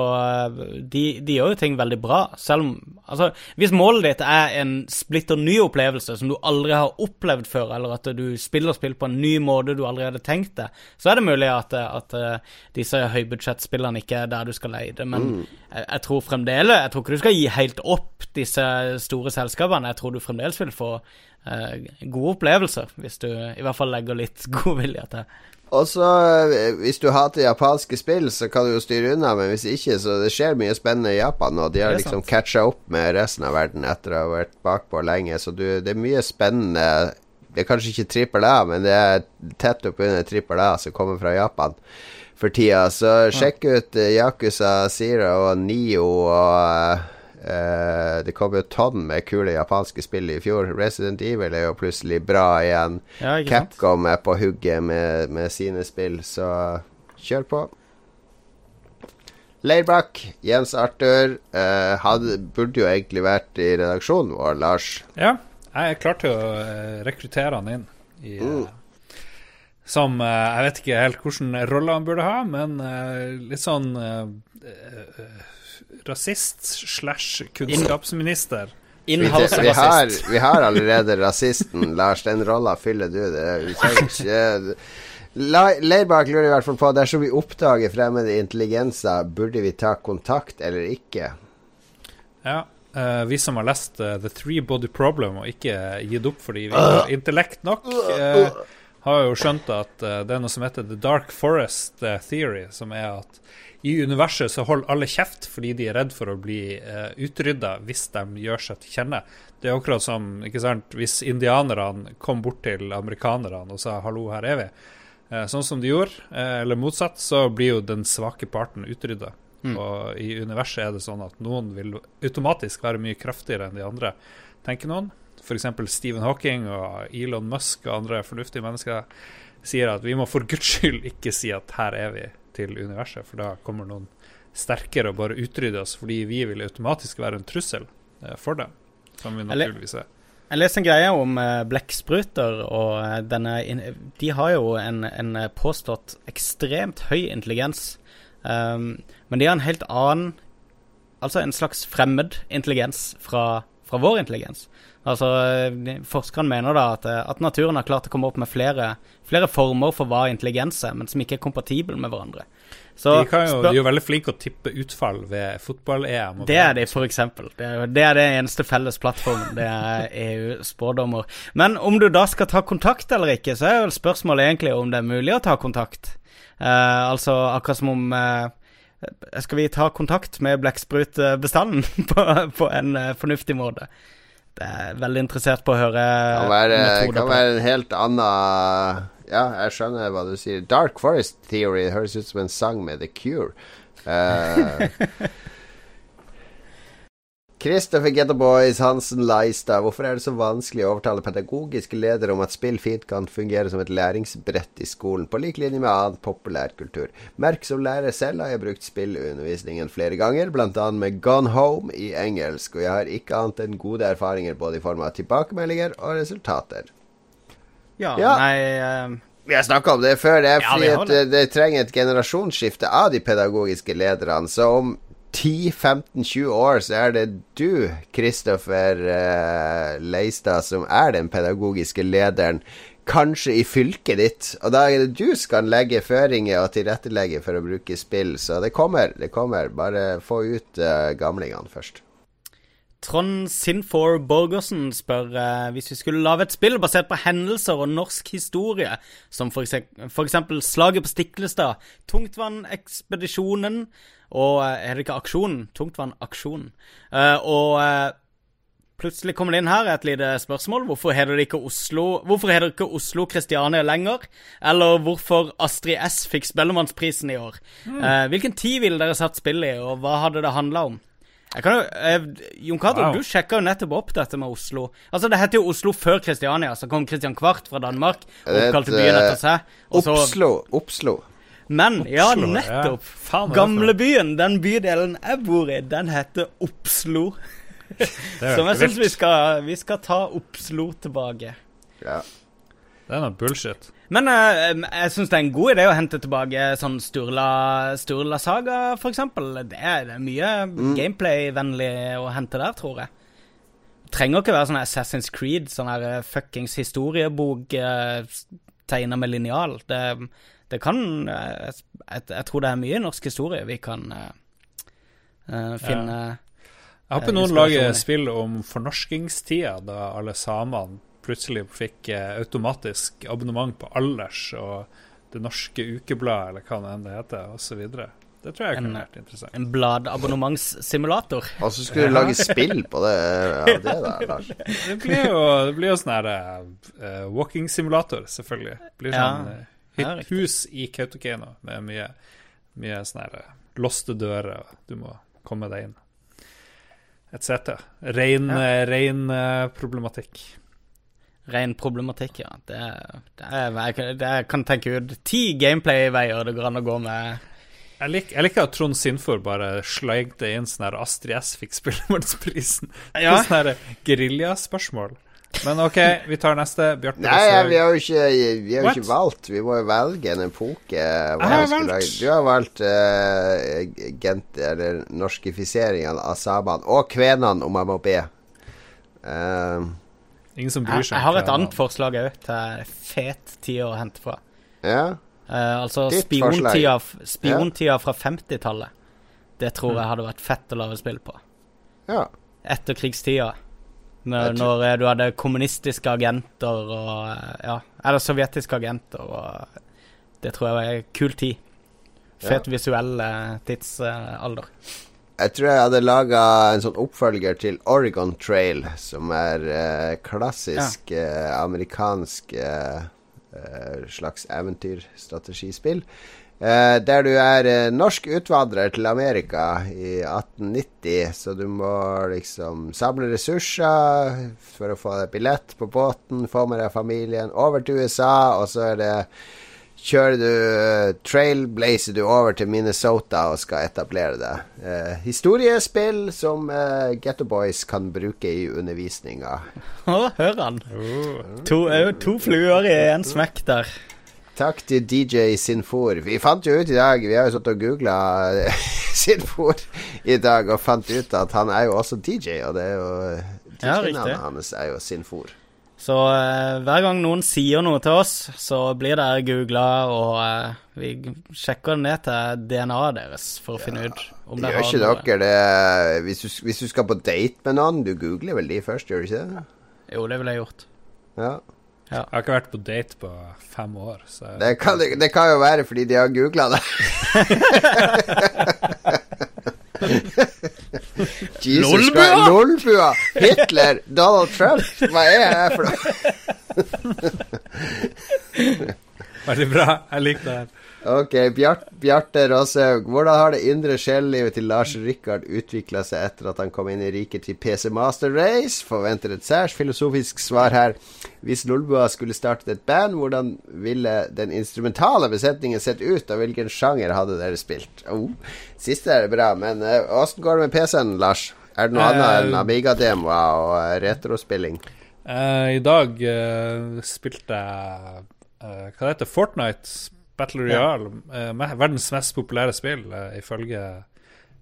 de, de gjør jo ting veldig bra, selv om Altså, hvis målet ditt er en splitter ny opplevelse som du aldri har opplevd før, eller at du spiller spill på en ny måte du aldri hadde tenkt det, så er det mulig at, at eh, disse høybudsjettspillene ikke er der du skal leie det. Men jeg, jeg tror fremdeles Jeg tror ikke du skal gi helt opp disse store selskapene. Jeg tror du fremdeles vil få gode opplevelser, hvis du i hvert fall legger litt god vilje til. Og så, eh, hvis du hater japanske spill, så kan du jo styre unna, men hvis ikke, så det skjer mye spennende i Japan, og de har liksom catcha opp med resten av verden etter å ha vært bakpå lenge, så du, det er mye spennende. Det er kanskje ikke trippel A, men det er tett oppunder trippel A som kommer fra Japan for tida, så sjekk ut eh, Yakuza Zero og Nio og eh, det kom jo tonn med kule japanske spill i fjor. Resident Evil er jo plutselig bra igjen. Ja. Capcom er på hugget med, med sine spill, så kjør på. Leirbakk, Jens Arthur, uh, hadde, burde jo egentlig vært i redaksjonen vår, Lars. Ja, jeg klarte å eh, rekruttere han inn i Mm. eh, Som eh, Jeg vet ikke helt hvilken rolle han burde ha, men eh, litt sånn eh, eh, rasist slash kunnskapsminister. Vi, Inhouse vi, har, vi har allerede rasisten, Lars. Den rolla fyller du. Det, vi trenger Leirbakk lurer i hvert fall på Dersom vi oppdager fremmede intelligenser, burde vi ta kontakt eller ikke? Ja. uh, vi som har lest uh, The Three Body Problem og ikke gitt opp fordi vi har intellekt nok, uh, har jo skjønt at eh, det er noe som heter The Dark Forest eh, Theory, som er at i universet så holder alle kjeft fordi de er redd for å bli eh, utrydda hvis de gjør seg til kjenne. Det er akkurat som ikke sant, hvis indianerne kom bort til amerikanerne og sa 'hallo, her er vi', eh, sånn som de gjorde, eh, eller motsatt, så blir jo den svake parten utrydda. Og i universet er det sånn at noen vil automatisk være mye kraftigere enn de andre, tenker noen. F.eks. Stephen Hawking og Elon Musk og andre fornuftige mennesker sier at vi må for guds skyld ikke si at her er vi til universet, for da kommer noen sterkere og bare utrydde oss, fordi vi vil automatisk være en trussel eh, for dem, som vi naturligvis er. Jeg leste en greie om eh, blekkspruter, og eh, denne De har jo en, en påstått ekstremt høy intelligens, um, men de har en helt annen Altså en slags fremmed intelligens fra, fra vår intelligens. Altså, Forskerne mener da at, eh, at naturen har klart å komme opp med flere, flere former for hva intelligens er, men som ikke er kompatible med hverandre. Så De, kan jo, de er jo veldig flinke å tippe utfall ved fotball-EM. det er de, for eksempel. Det er, det er det eneste felles plattformen. Det er EU-spådommer. Men om du da skal ta kontakt eller ikke, så er vel spørsmålet egentlig om det er mulig å ta kontakt. Uh, altså akkurat som om uh, Skal vi ta kontakt med blekksprutbestanden på, på en uh, fornuftig måte? Det er veldig interessert på å høre Kan være, metoder kan være en helt annen Ja, jeg skjønner hva du sier. Dark Forest Theory høres ut som en sang med The Cure. Eh, Christopher Getterboys Hansen Leistad. Hvorfor er det så vanskelig å overtale pedagogiske ledere om at spill fint kan fungere som et læringsbrett i skolen, på lik linje med annen populærkultur? Merk som lærer selv har jeg brukt spillundervisningen flere ganger, bl.a. med Gone Home i engelsk, og jeg har ikke annet enn gode erfaringer både i form av tilbakemeldinger og resultater. Ja, Ja. nei uh... Vi har snakka om det før. Det er fordi ja, det, det trenger et generasjonsskifte av de pedagogiske lederne. Så om 10-15-20 år så er det du, Kristoffer uh, Leistad, som er den pedagogiske lederen. Kanskje i fylket ditt. Og da er det du skal legge føringer og tilrettelegge for å bruke spill. Så det kommer. Det kommer. Bare få ut uh, gamlingene først. Trond Sinfor Borgersen spør uh, hvis vi skulle lage et spill basert på hendelser og norsk historie, som f.eks. Slaget på Stiklestad, Tungtvannekspedisjonen og eh, Er det ikke Aksjonen? Tungtvannaksjonen. Uh, og uh, plutselig kommer det inn her et lite spørsmål. Hvorfor heter det ikke Oslo Hvorfor heter det ikke Oslo Kristiania lenger? Eller hvorfor Astrid S fikk Spellemannsprisen i år? Eh, hvilken tid ville dere satt spillet i, og hva hadde det handla om? Jeg kan jo, eh, Jon Cato, Wow. du sjekka jo nettopp opp dette med Oslo. Altså, Det heter jo Oslo før Kristiania. Så kom Christian Kvart fra Danmark og oppkalte byen etter seg. Og så, Oppslo. Oppslo. Men ja, Oslo, ja. nettopp. Noe? Gamlebyen, den bydelen jeg bor i, den heter Oppslo. Som jeg syns vi vi skal ta Oppslo tilbake. Ja. Det er noe bullshit. Men eh, jeg syns det er en god idé å hente tilbake sånn Sturla, Sturla Saga, eksempel. Det er, det er mye gameplay-vennlig å hente der, tror jeg. Trenger ikke være sånn Assassin's Creed, sånn her eh, fuckings historiebok uh, tegna med linjal. Det, det kan eh, jeg, jeg tror det er mye norsk historie vi kan uh, finne finne Jeg håper noen lager spill om fornorskingstida, da alle samene plutselig fikk automatisk abonnement på Alders og Det Norske Ukebladet, eller hva det enn det heter, osv. Det tror jeg En- kunne vært interessant. en bladabonnementssimulator. Og så skulle du lage spill på det ja, det, der, Lars. Det blir jo, det blir jo sånn her eh, walking simulator, selvfølgelig. Det blir sånn Ja, hit- riktig. hus i Kautokeino med mye, mye sånne eh, låste dører, du må komme deg inn. Etc. Rein, ja. rein eh, problematikk. Ren problematikk, ja. Det, det, er, jeg, kan- det jeg kan tenke ut ti gameplay-veier det går an å gå med. Jeg, lik, jeg liker at Trond Sinfor bare sleikte inn sånn her Astrid S fikk Spellemannsprisen. Ja. Sånn her griljaspørsmål. Men OK, vi tar neste. Bjarte Nei, ja, vi har jo ikke, vi har ikke valgt. Vi må jo velge en epoke. hva Jeg har valgt. lage. Du har valgt uh, gent, eller norskifiseringen av samene. Og kvenene, om jeg må be. Uh, Ingen som bryr Jeg, seg. jeg har et annet forslag òg, til fet tid å hente fra. ja. Uh, altså spiontida, spiontida fra 50-tallet. Det tror jeg hadde vært fett å lage spill på. ja. Etterkrigstida. Når, når eh, du hadde kommunistiske agenter og eh, Ja, eller sovjetiske agenter og Det tror jeg var en kul tid. Fet visuell eh, tidsalder. Jeg tror jeg hadde laga en sånn oppfølger til Oregon Trail, som er eh, klassisk eh, amerikansk eh, eh, slags eventyrstrategispill. Eh, der du er eh, norsk utvandrer til Amerika i 1890, så du må liksom samle ressurser for å få deg billett på båten, få med deg familien over til USA, og så er det Kjører du eh, trailblazer du over til Minnesota og skal etablere deg. Eh, historiespill som eh, Getto Boys kan bruke i undervisninga. Å, hør han. Oh. To, to fluer i en smekk der. Takk til DJ Sinfor. Vi fant jo ut i dag Vi har jo satt og googla Sinfor i dag og fant ut at han er jo også DJ, og det er jo Ja, DJ-navnet ja, hans er jo Sinfor. Så eh, hver gang noen sier noe til oss, så blir det googla, og eh, vi sjekker ned til DNA-et deres for å finne ut om det Gjør ikke dere det hvis du, hvis du skal på date med noen? Du googler vel de først, gjør du ikke det? Jo, det ville jeg gjort. Ja. Jeg har ikke vært på date på fem år, så Det kan, det kan jo være fordi de har googla det. Jesus Lolbua! Christ. Lolbua! Hitler! Donald Trump! Hva er jeg for noe? Veldig bra. Jeg liker det her. Ok, Bjart, Bjarte Råshaug. Hvordan har det indre sjelelivet til Lars Rikard utvikla seg etter at han kom inn i riket til PC Master Race? Forventer et særs filosofisk svar her. Hvis Lolbua skulle startet et band, hvordan ville den instrumentale besetningen sett ut, og hvilken sjanger hadde dere spilt? Oh, siste er bra, men åssen uh, går det med PC-en, Lars? Er det noe Eh, annet enn Amiga-demoer og eh, retrospilling? Eh, I dag eh, spilte jeg eh, Hva det heter Fortnite Battle Royale. ja. me- verdens mest populære spill, eh, ifølge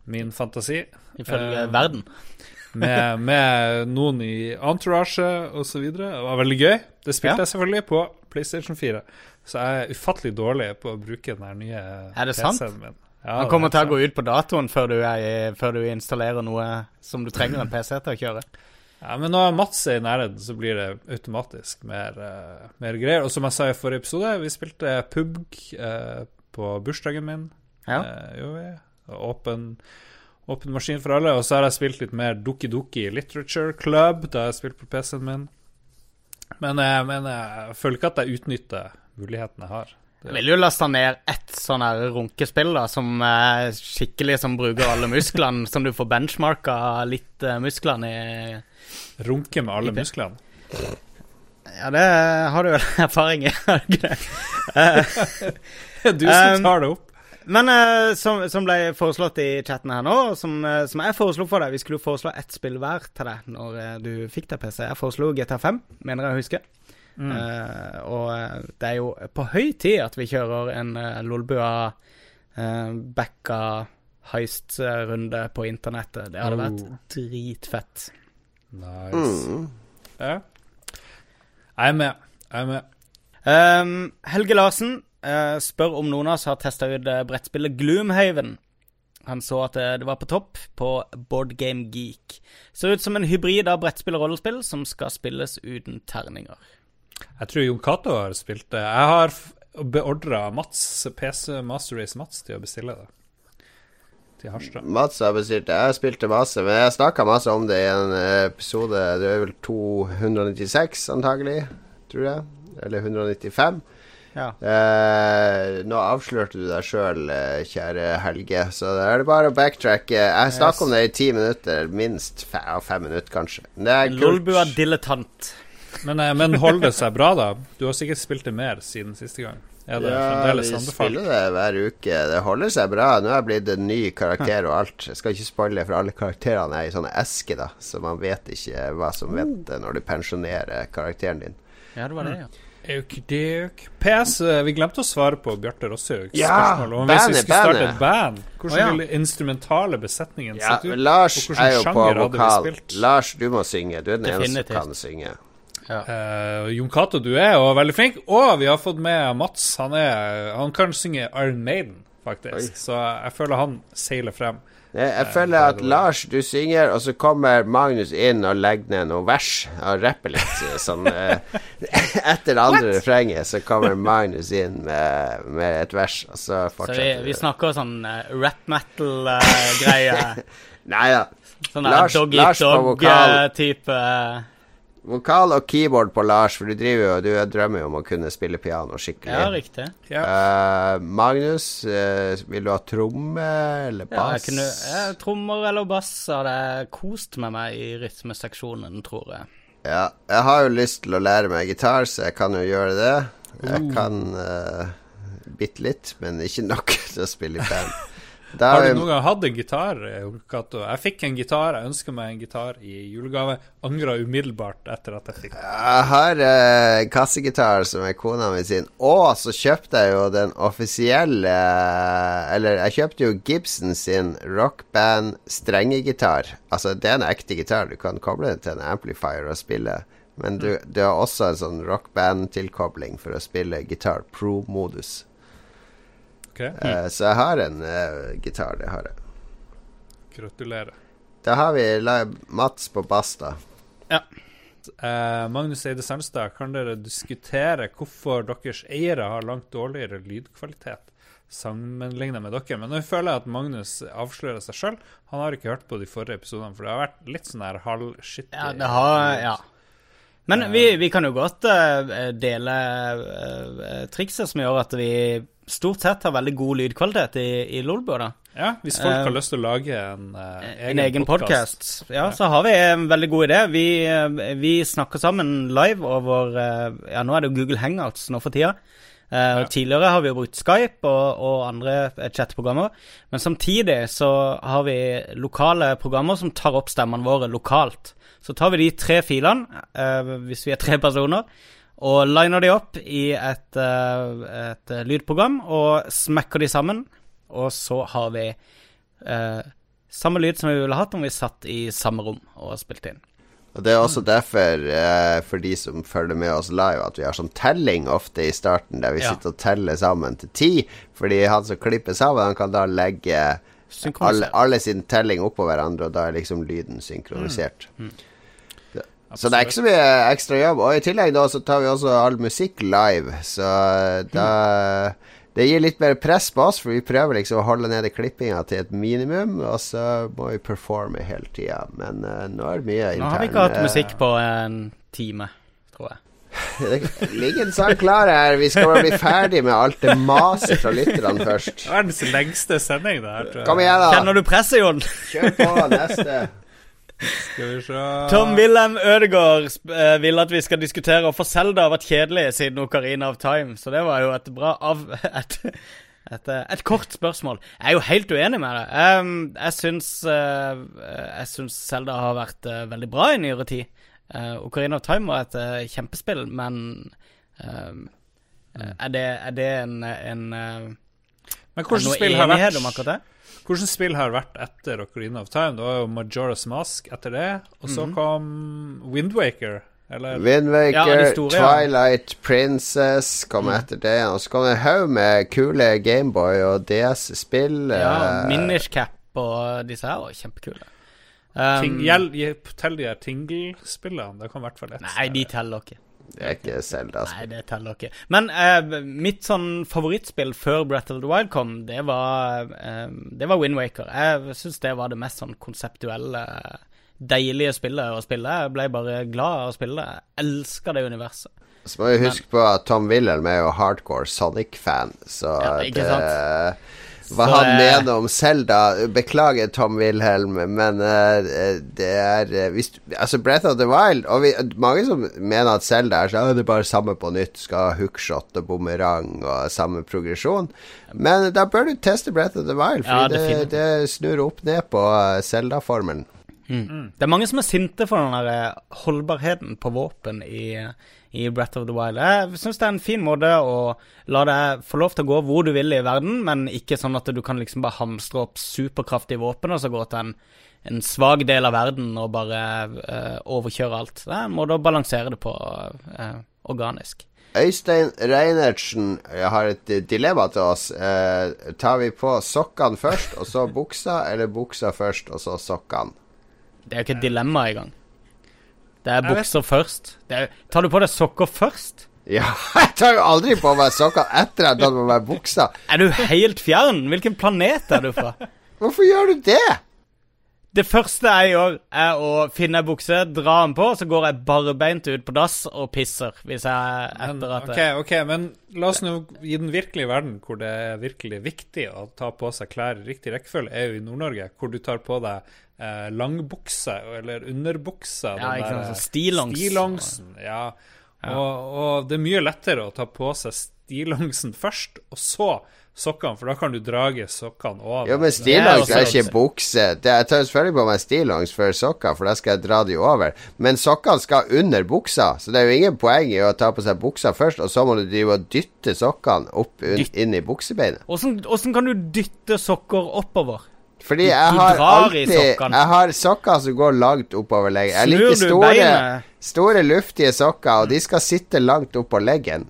min fantasi. Ifølge uh, verden. med, med noen i entourage osv. Det var veldig gøy. Det spilte Ja. jeg selvfølgelig på PlayStation 4. Så jeg er ufattelig dårlig på å bruke den nye det sant? PC-en min. Ja, Han det kommer er til å gå ut på datoen før du, er, før du installerer noe som du trenger en PC til å kjøre. Ja, men når Mats er i nærheten, så blir det automatisk mer, uh, mer greier. Og som jeg sa i forrige episode, vi spilte PUBG uh, på bursdagen min. Ja. Uh, jo. Åpen, åpen maskin for alle. Og så har jeg spilt litt mer Doki Doki Literature Club, da jeg spilte på PC-en min. Men, men jeg føler ikke at jeg utnytter muligheten jeg har. Jeg vil jo laste ned ett sånn her runkespill da, som skikkelig som bruker alle musklene, som du får benchmarka litt musklene i Runke med alle musklene. Ja, det har du vel erfaring i, har du ikke det? Du som Um, tar det opp. Men eh, som, som ble foreslått i chatten her nå, som, eh, som jeg foreslo for deg Vi skulle jo foreslå ett spill hver til deg når eh, du fikk deg PC. Jeg foreslo GTA 5, mener jeg å huske. Mm. Og det er jo på høy tid at vi kjører en Lolbua backa heist-runde på internettet. Det hadde vært Oh. dritfett. Nice. Mm. Ja. Jeg er med. Jeg er med. Um, Helge Larsen uh, spør om noen av oss har testa ut eh, brettspillet Gloomhaven. Han så at eh, det var på topp på Board Game Geek. Ser ut som en hybrid av brettspill og rollespill som skal spilles uten terninger. Jeg tror Jon Cato har spilt det. Jeg har beordra Mats, PC Master Race Mats, til å bestille det. Til Harstad. Mats har bestilt det. Jeg spilte masse, men jeg snakka masse om det i en eh, episode Det er vel 296, antagelig. Tror jeg. Eller 195. Ja. Eh, nå avslørte du deg sjøl, kjære Helge, så da er det bare å backtracke. Jeg snakka om det i ti minutter, minst. fem, fem minutter, kanskje. Det er. Lolbua dilettant. Men, eh, men holder det seg bra, da? Du har sikkert spilt det mer siden siste gang. Det Ja, vi spiller det hver uke. Det holder seg bra. Nå er jeg blitt en ny karakter og alt. Jeg skal ikke spoile, for alle karakterene er i sånne esker, da, så man vet ikke hva som venter når du pensjonerer karakteren din. Ja, det var det, ja. Aukduk. PS, eh, vi glemte å svare på Bjarte Rossøks Ja, spørsmål om hvis vi bandet, skulle starte et band. Hvordan Å, ja. ville instrumentale besetningen Ja, sett ut? Lars er jo på vokal. Lars, du må synge. Du er den eneste som kan synge. Eh, Jon Cato, du er jo veldig flink. Og vi har fått med Mats. Han, er, han kan synge Iron Maiden, faktisk. Oi. Så jeg føler han seiler frem. Jeg, jeg føler at Lars, du synger, og så kommer Magnus inn og legger ned noen vers og rapper litt. Sånn eh, Etter det andre refrenget så kommer Magnus inn med, med et vers, og så Så vi, fortsetter vi snakker sånn rap metal-greie. Nei da. sånn Lars- dog Lars eat på vokal. og keyboard på Lars, for du driver jo Du drømmer jo om å kunne spille piano skikkelig. Ja, riktig. Ja. Uh, Magnus, uh, vil du ha tromme eller Ja, jeg bass? kunne, eh, trommer eller bass hadde kost med meg i rytmeseksjonen, tror jeg. Ja, jeg har jo lyst til å lære meg gitar, så jeg kan jo gjøre det. Jeg kan uh, bitte litt, men ikke nok til å spille i band. Da Har du noen gang hatt en gitar, eh, Cato? Jeg fikk en gitar. Jeg ønska meg en gitar i julegave. Angra umiddelbart etter at jeg fikk den. Jeg har eh, kassegitar som er kona mi sin. Og så kjøpte jeg jo den offisielle Eller jeg kjøpte jo Gibson sin rockband strengegitar. Altså, det er en ekte gitar. Du kan koble den til en amplifier og spille. Men du, du har også en sånn rockband-tilkobling for å spille gitar pro-modus. Ok, Eh, så jeg har en eh, gitar, det har jeg. Gratulerer. Da har vi Mats på bass, da. Eh, Magnus Eide Sandstad, kan dere diskutere hvorfor deres eiere har langt dårligere lydkvalitet sammenlignet med dere? Men nå føler jeg at Magnus avslører seg sjøl. Han har ikke hørt på de forrige episodene, for det har vært litt sånn her halvskittig. Ja, det har Ja. Men vi, vi kan jo godt eh, dele uh, trikset som gjør at vi stort sett har veldig god lydkvalitet i, i Lolbua, da. Ja, hvis folk Eh, har lyst til å lage en, eh, En egen podcast. podkast. Ja, så har vi en veldig god idé. Vi, eh, vi snakker sammen live over eh, Ja, nå er det jo Google Hangouts nå for tida. Eh, Tidligere har vi jo brukt Skype og, og andre eh, chatprogrammer. Men samtidig så har vi lokale programmer som tar opp stemmene våre lokalt. Så tar vi de tre filene, eh, hvis vi er tre personer, og liner de opp i et, eh, et lydprogram og smekker de sammen. Og så har vi eh, samme lyd som vi ville hatt om vi satt i samme rom og spilte inn. Og Det er også derfor, eh, for de som følger med oss live, at vi har sånn telling ofte i starten, der vi Ja. sitter og teller sammen til ti. Fordi han som klipper sammen, han kan da legge alle, alle sin telling oppå hverandre, og da er liksom lyden synkronisert. Så det er ikke så mye ekstra jobb. Og i tillegg da så tar vi også all musikk live, så da Det gir litt mer press på oss, for vi prøver liksom å holde nede klippinga til et minimum, og så må vi performe hele tida. Men uh, nå er det mye intern Nå har vi ikke hatt eh, musikk på en time, tror jeg. Det ligger en sak klar her. Vi skal bare bli ferdig med alt det maset fra lytterne først. Verdens lengste sending, det her. tror jeg. Kom igjen, da. Kjenner du presset, Jon? Kjør på. Neste. Skal vi se Tom Wilhelm Ødegaard eh, vil at vi skal diskutere hvorfor Zelda har vært kjedelig siden Ocarina of Time. Så det var jo et bra av... Et, et, eh, et kort spørsmål. Jeg er jo helt uenig med det. Um, jeg syns uh, Jeg syns Zelda har vært uh, veldig bra i nyere tid. Ocarina of Time var et kjempespill, men eh, er, det, er det en, en Men hvilket spill har enighet om vært akkurat det? Hvordan spill har vært etter Ocarina of Time? Det var jo Majora's Mask etter det, og så Mhm. kom Windwaker. Eller Windwaker, Ja. Twilight Princess kom etter det. Og så kom det en haug med kule Gameboy og DS-spill. Ja, eh, Minish Cap og disse her var kjempekule. Um, ting, gjeld, Tell de her Tingle-spillene. Det kom i hvert fall ett. Nei, de teller ikke. Det er ikke Zelda. Nei, det teller ikke. Men eh, mitt sånn favorittspill før Breath of the Wild kom, det var, eh, det var Wind Waker. Jeg syns det var det mest sånn konseptuelle, deilige spillet å spille. Jeg ble bare glad av å spille det. Jeg elsker det universet. Så må vi huske på at Tom Wilhelm er jo hardcore Sonic-fan, så Ja, det? Hva Så, han mener om Zelda Beklager, Tom Wilhelm, men uh, det er eh, hvis, Altså, Breath of the Wild Og vi, mange som mener at Zelda er sånn «Å, Det er bare samme på nytt. Skal ha hookshot og bumerang og samme progresjon. Men da bør du teste Breath of the Wild, Ja, for det, det snur opp ned på eh, Zelda-formelen. Det er mange som er sinte for den der holdbarheten på våpen i, i Breath of the Wild. Jeg syns det er en fin måte å la deg få lov til å gå hvor du vil i verden, men ikke sånn at du kan liksom bare hamstre opp superkraftige våpen og så gå til en, en svak del av verden og bare uh, overkjøre alt. Det er en måte å balansere det på uh, organisk. Øystein Reinertsen har et dilemma til oss. Eh, tar vi på sokkene først, og så buksa, eller buksa først, og så sokkene? Det er jo ikke et dilemma engang. Det er bukser først. Det er, tar du på deg sokker først? Ja, jeg tar jo aldri på meg sokker etter at jeg har tatt på meg buksa. Er du helt fjern? Hvilken planet er du fra? Hvorfor gjør du det? Det første jeg gjør, er å finne ei bukse, dra den på, så går jeg barbeint ut på dass og pisser. Hvis jeg etter at ok, ok, men la oss nå i den virkelige verden, hvor det er virkelig viktig å ta på seg klær i riktig rekkefølge, er jo i Nord-Norge, hvor du tar på deg eh, langbukse eller underbukse. Ja, ikke sant, sånn stillongs. Stillongsen, ja. Og, og det er mye lettere å ta på seg stillongsen først, og så sokkene, for da kan du drage sokkene over. Jo, men er stillongs er ikke bukse. Det, jeg tar selvfølgelig på meg stillongs før sokker, for da skal jeg dra de over. Men sokkene skal under buksa, så det er jo ingen poeng i å ta på seg buksa først, og så må du drive og dytte sokkene opp inn i buksebeinet. Åssen kan du dytte sokker oppover? Fordi jeg har alltid. Jeg har sokker som går langt oppover leggen. Jeg liker store, store, luftige sokker, og de skal sitte langt oppå leggen.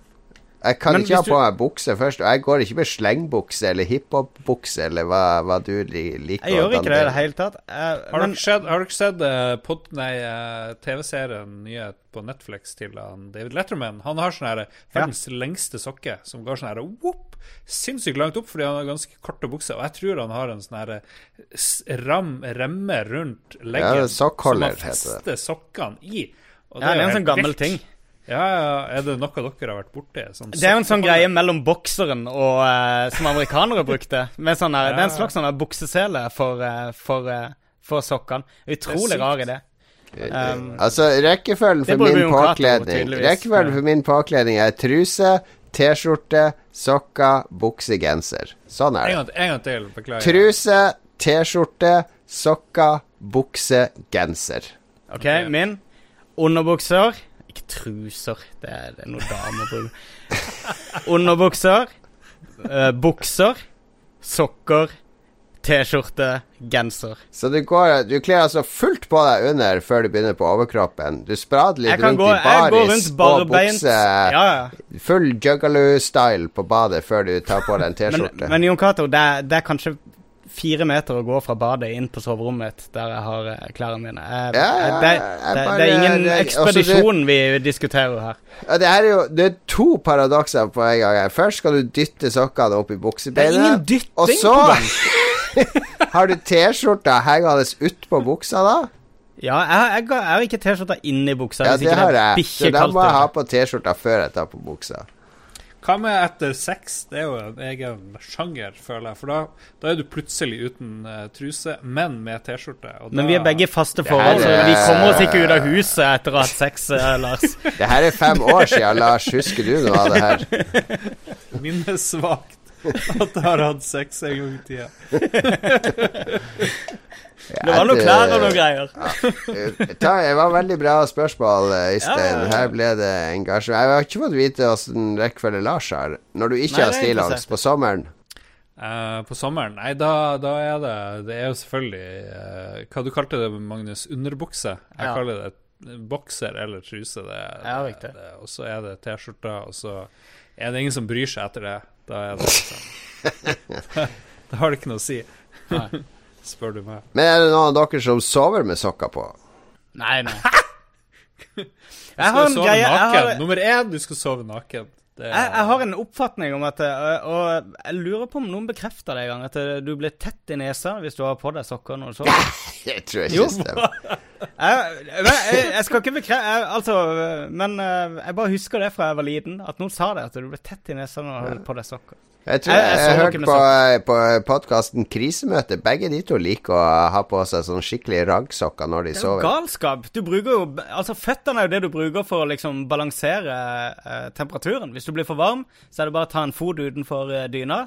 Jeg kan Men ikke ha på meg bukse først, og jeg går ikke med slengbukse eller hiphop-bukse eller hva, hva du liker. Jeg gjør ikke det i det hele tatt. Eh, Har men dere sett, har dere sett eh, pod, nei, eh, TV-serien nye på Netflix til han David Letterman? Han har sånn her ja. lengste sokke som går sånn her sinnssykt langt opp fordi han har ganske korte bukser. Og jeg tror han har en sånn her ram, remme rundt leggen Ja, sokkholder, som han fester sokkene i. Og ja, det er en sånn gammel ting. Ja, ja, Er det noe dere har vært borti? Sånn Det er jo en sånn greie mellom bokseren og uh, som amerikanere brukte. Med sånn ja. Det er en slags sånn buksesele for, uh, for, uh, for sokkene. Utrolig rar idé. Um, Altså, rekkefølgen for min påkledning. Rekkefølgen for min påkledning er truse, T-skjorte, sokker, bukse, genser. Sånn er En det. gang, en gang til, beklager. Truse, T-skjorte, sokker, bukse, genser. OK, min. Underbukser. Ikke truser. Det er, det er noe damer bruker. Underbukser. uh, bukser. Sokker. T-skjorte. Genser. Så du går Du kler altså fullt på deg under før du begynner på overkroppen. Du sprader litt rundt gå, i baris og bukse. Ja, ja. Full juggaloo-style på badet før du tar på deg en T-skjorte. men Jon Cato, det, det er kanskje fire meter å gå fra badet inn på soverommet mitt, der jeg har eh, klærne mine. Jeg, Ja, ja, det, jeg bare, det er ingen det- ekspedisjon vi diskuterer her. Ja, det er jo Det er to paradokser på en gang. her. Først skal du dytte sokkene opp i Det er ingen dytting Og så har du T-skjorta hengende utpå buksa, da? Ja, jeg, har ikke T-skjorta inni buksa. Ja, det har jeg. Så da må jeg ha på T-skjorta før jeg tar på buksa. Hva med etter sex? Det er jo en egen sjanger, føler jeg. For da, da er du plutselig uten uh, truse, men med T-skjorte. Men vi er begge faste forhold, så vi kommer oss ikke ut av huset etter å ha hatt sex, uh, Lars. Det her er fem år siden, Lars. Husker du noe av det her? minnesvakt at jeg har hatt sex en gang i tida. Det var noe klær og noe greier. Ja. Det var veldig bra spørsmål, eh, Øystein. Ja, ja, ja. Her ble det engasjement. Jeg har ikke fått vite åssen rekkefølge Lars har. Når du ikke Nei, har det stillongs på sommeren. Uh, på sommeren? Nei, da, da er det Det er jo selvfølgelig uh, Hva du kalte det, Magnus? Underbukse? Jeg Ja. kaller det bokser eller truse. Det, Ja, riktig. det, og så er det T-skjorta, og så er det ingen som bryr seg etter det. Da er det liksom Da har det ikke noe å si, Nei. Spør du meg. Men er det noen av dere som sover med sokker på? Nei, nei. Du Jeg skal har en sove greie jeg naken. har, Nummer én, du skal sove naken. Det er- jeg, jeg har en oppfatning om at øh, Og jeg lurer på om noen bekrefter det en gang. At øh, du blir tett i nesa hvis du har på deg sokker når du sover. Jeg tror ikke det stemmer. Jeg, jeg, jeg skal ikke bekrefte Altså, men øh, jeg bare husker det fra jeg var liten. At noen sa det. At du ble tett i nesa når du har på deg sokker. Jeg tror Jeg- jeg, jeg hørte på, på podkasten Krisemøte. Begge de to liker å ha på seg sånn skikkelig raggsokker når de Det er jo sover. galskap. Du bruker jo Altså, føttene er jo det du bruker for å liksom balansere eh, temperaturen. Hvis du blir for varm, så er det bare å ta en fot utenfor eh, dyna.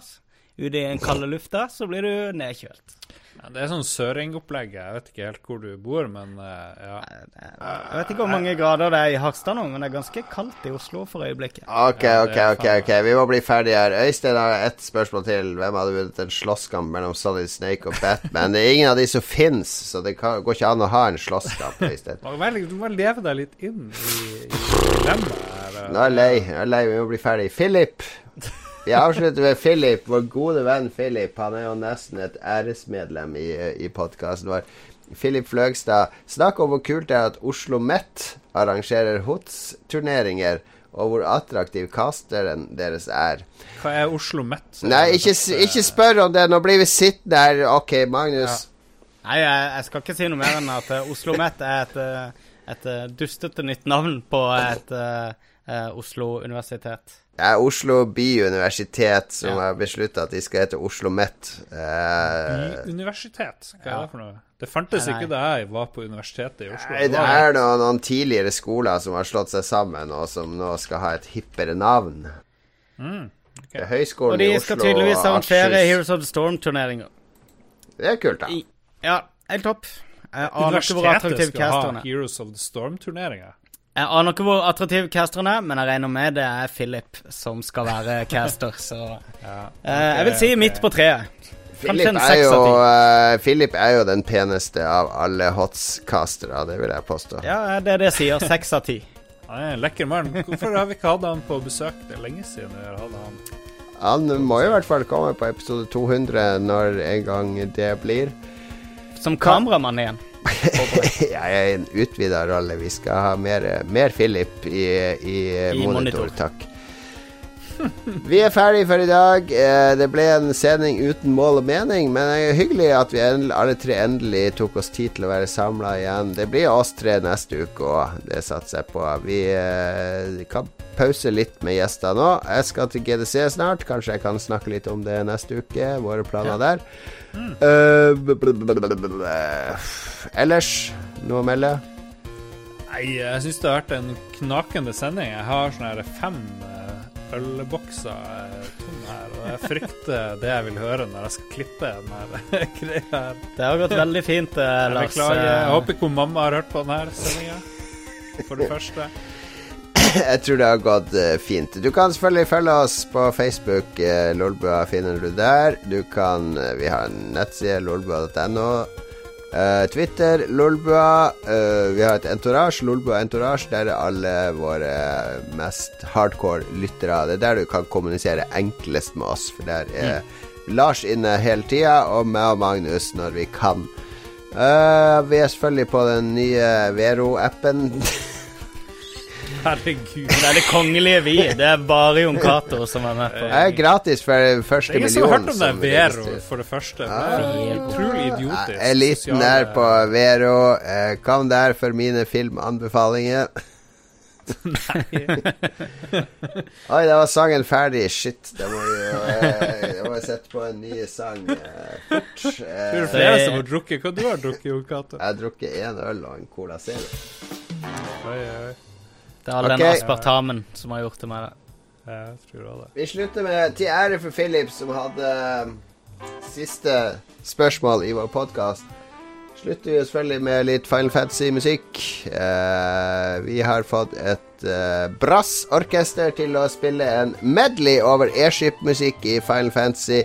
Ut i den kalde lufta, så blir du nedkjølt. Ja, det er sånn søringopplegg. Jeg vet ikke helt hvor du bor, men eh, ja. Jeg vet ikke hvor mange grader det er i Harstad nå, men det er ganske kaldt i Oslo for øyeblikket. Ok, ok, er ok, ok vi må bli ferdige her. Øystein har ett spørsmål til. Hvem hadde vunnet en slåsskamp mellom Solid Snake og Batman? Det er ingen av de som fins, så det kan, går ikke an å ha en slåsskamp. Øystein. Du må vel- du må leve deg litt inn i, i dilemmaet eh. Nå er jeg lei. Jeg er lei. Vi må bli ferdig. Philip. Vi avslutter med Philip, vår gode venn Philip. Han er jo nesten et æresmedlem i, i podkasten vår. Philip Fløgstad, snakk om hvor kult det er at Oslo Met arrangerer HOTS-turneringer, og hvor attraktiv casteren deres er. Hva er Oslo Met? Nei, ikke, ikke spør om det. Nå blir vi sittende her. Ok, Magnus. Nei, jeg, jeg skal ikke si noe mer enn at uh, Oslo Met er et, eh, et eh, dustete nytt navn på et eh, Oslo universitet. Det er Oslo byuniversitet som Ja. har beslutta at de skal hete Oslo Met. Eh, Universitet? Hva er Ja. det for noe? Det fantes Nei, nei. ikke da jeg var på universitetet i Oslo. Nei, det er noen, noen tidligere skoler som har slått seg sammen, og som nå skal ha et hippere navn. Mm, Det er Høgskolen Og de skal tydeligvis arrangere Heroes of the Storm-turneringer. Det er kult, da. I- Ja, helt topp. Universitetet skal ha er. Heroes of the Storm-turneringer. Jeg aner ikke hvor attraktiv casteren er, men jeg regner med det er Philip som skal være caster, så Ja. eh, Jeg vil si midt på treet. Philip er, jo, uh, Philip er jo den peneste av alle hots-castere, det vil jeg påstå. Ja, det er det jeg sier. Seks av ti. Han er en lekker mann. Hvorfor har vi ikke hatt han på besøk? Det er lenge siden vi har hatt han. Han må i hvert fall komme på episode 200 når en gang det blir. Som kameramann igjen. Jeg er en utvida rolle. Vi skal ha mer, mer Philip i, i, I monitor, monitor. takk. Vi er ferdig for i dag. Eh, Det ble en sending uten mål og mening, men det er hyggelig at vi alle tre endelig tok oss tid til å være samla igjen. Det blir oss tre neste uke òg, det satser jeg på. Vi eh, kan pause litt med gjester nå. Jeg skal til GDC snart. Kanskje jeg kan snakke litt om det neste uke. Våre planer der. Eh, Ellers, noe å melde? Nei, jeg syns det har vært en knakende sending. Jeg har sånn her fem ølbokser tom her, og jeg frykter det jeg vil høre når jeg skal klippe den her greia her. Det har gått veldig fint, eh, Jeg beklager. Jeg Eh, håper ikke mamma har hørt på denne sendinga. For det første. Jeg tror det har gått eh, fint. Du kan selvfølgelig følge oss på Facebook. Lolbua finner du der. Du kan Vi har en nettside, lolbua.no. Eh, Twitter, Lolbua. Uh, vi har et entourage, Lolbua Entourage. Der er alle våre mest hardcore lyttere. Det er der du kan kommunisere enklest med oss, for der er Lars inne hele tida, og meg og Magnus når vi kan. Uh, vi er selvfølgelig på den nye Vero-appen. Herregud. Det er det kongelige vi. Det er bare Jon Cato som er med på Jeg er gratis for første Det er ingen som har hørt om det er Vero, for det første. Det utrolig idiotisk. Eliten sosiale- er på Vero. Eh, kom der for mine filmanbefalinger. Oi, da var sangen ferdig. Shit. Da må vi jo eh, må sette på en ny sang eh, fort. Tror du er flere som har drukket? Hva du har drukket, Jon Cato? jeg har drukket én øl og en Cola Zero. Oi, oi. Det er all okay. den aspartamen som har gjort det med det. Jeg tror det var det. Vi slutter med til ære for Philip, som hadde eh, siste spørsmål i vår podkast. Slutter vi selvfølgelig med litt Final Fantasy-musikk. Eh, vi har fått et eh, brassorkester til å spille en medley over airship-musikk i Final Fantasy.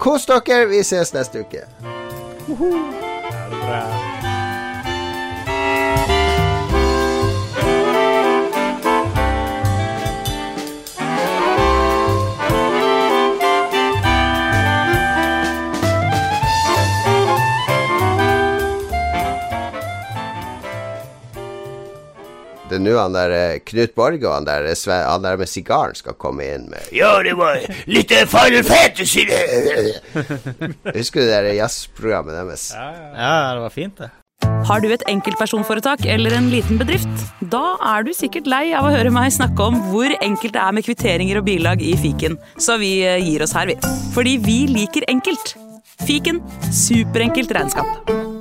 Kos dere! Vi ses neste uke. Er det bra? Det er nå han der eh, Knut Borge og han der, eh, han der med sigaren skal komme inn med Ja, det var litt eh, Final Fantasy! Husker du det der jazzprogrammet deres? Ja, ja. Ja, det var fint, det. Har du et enkeltpersonforetak eller en liten bedrift? Da er du sikkert lei av å høre meg snakke om hvor enkelt det er med kvitteringer og bilag i fiken, så vi gir oss her, vi. Fordi vi liker enkelt. Fiken superenkelt regnskap.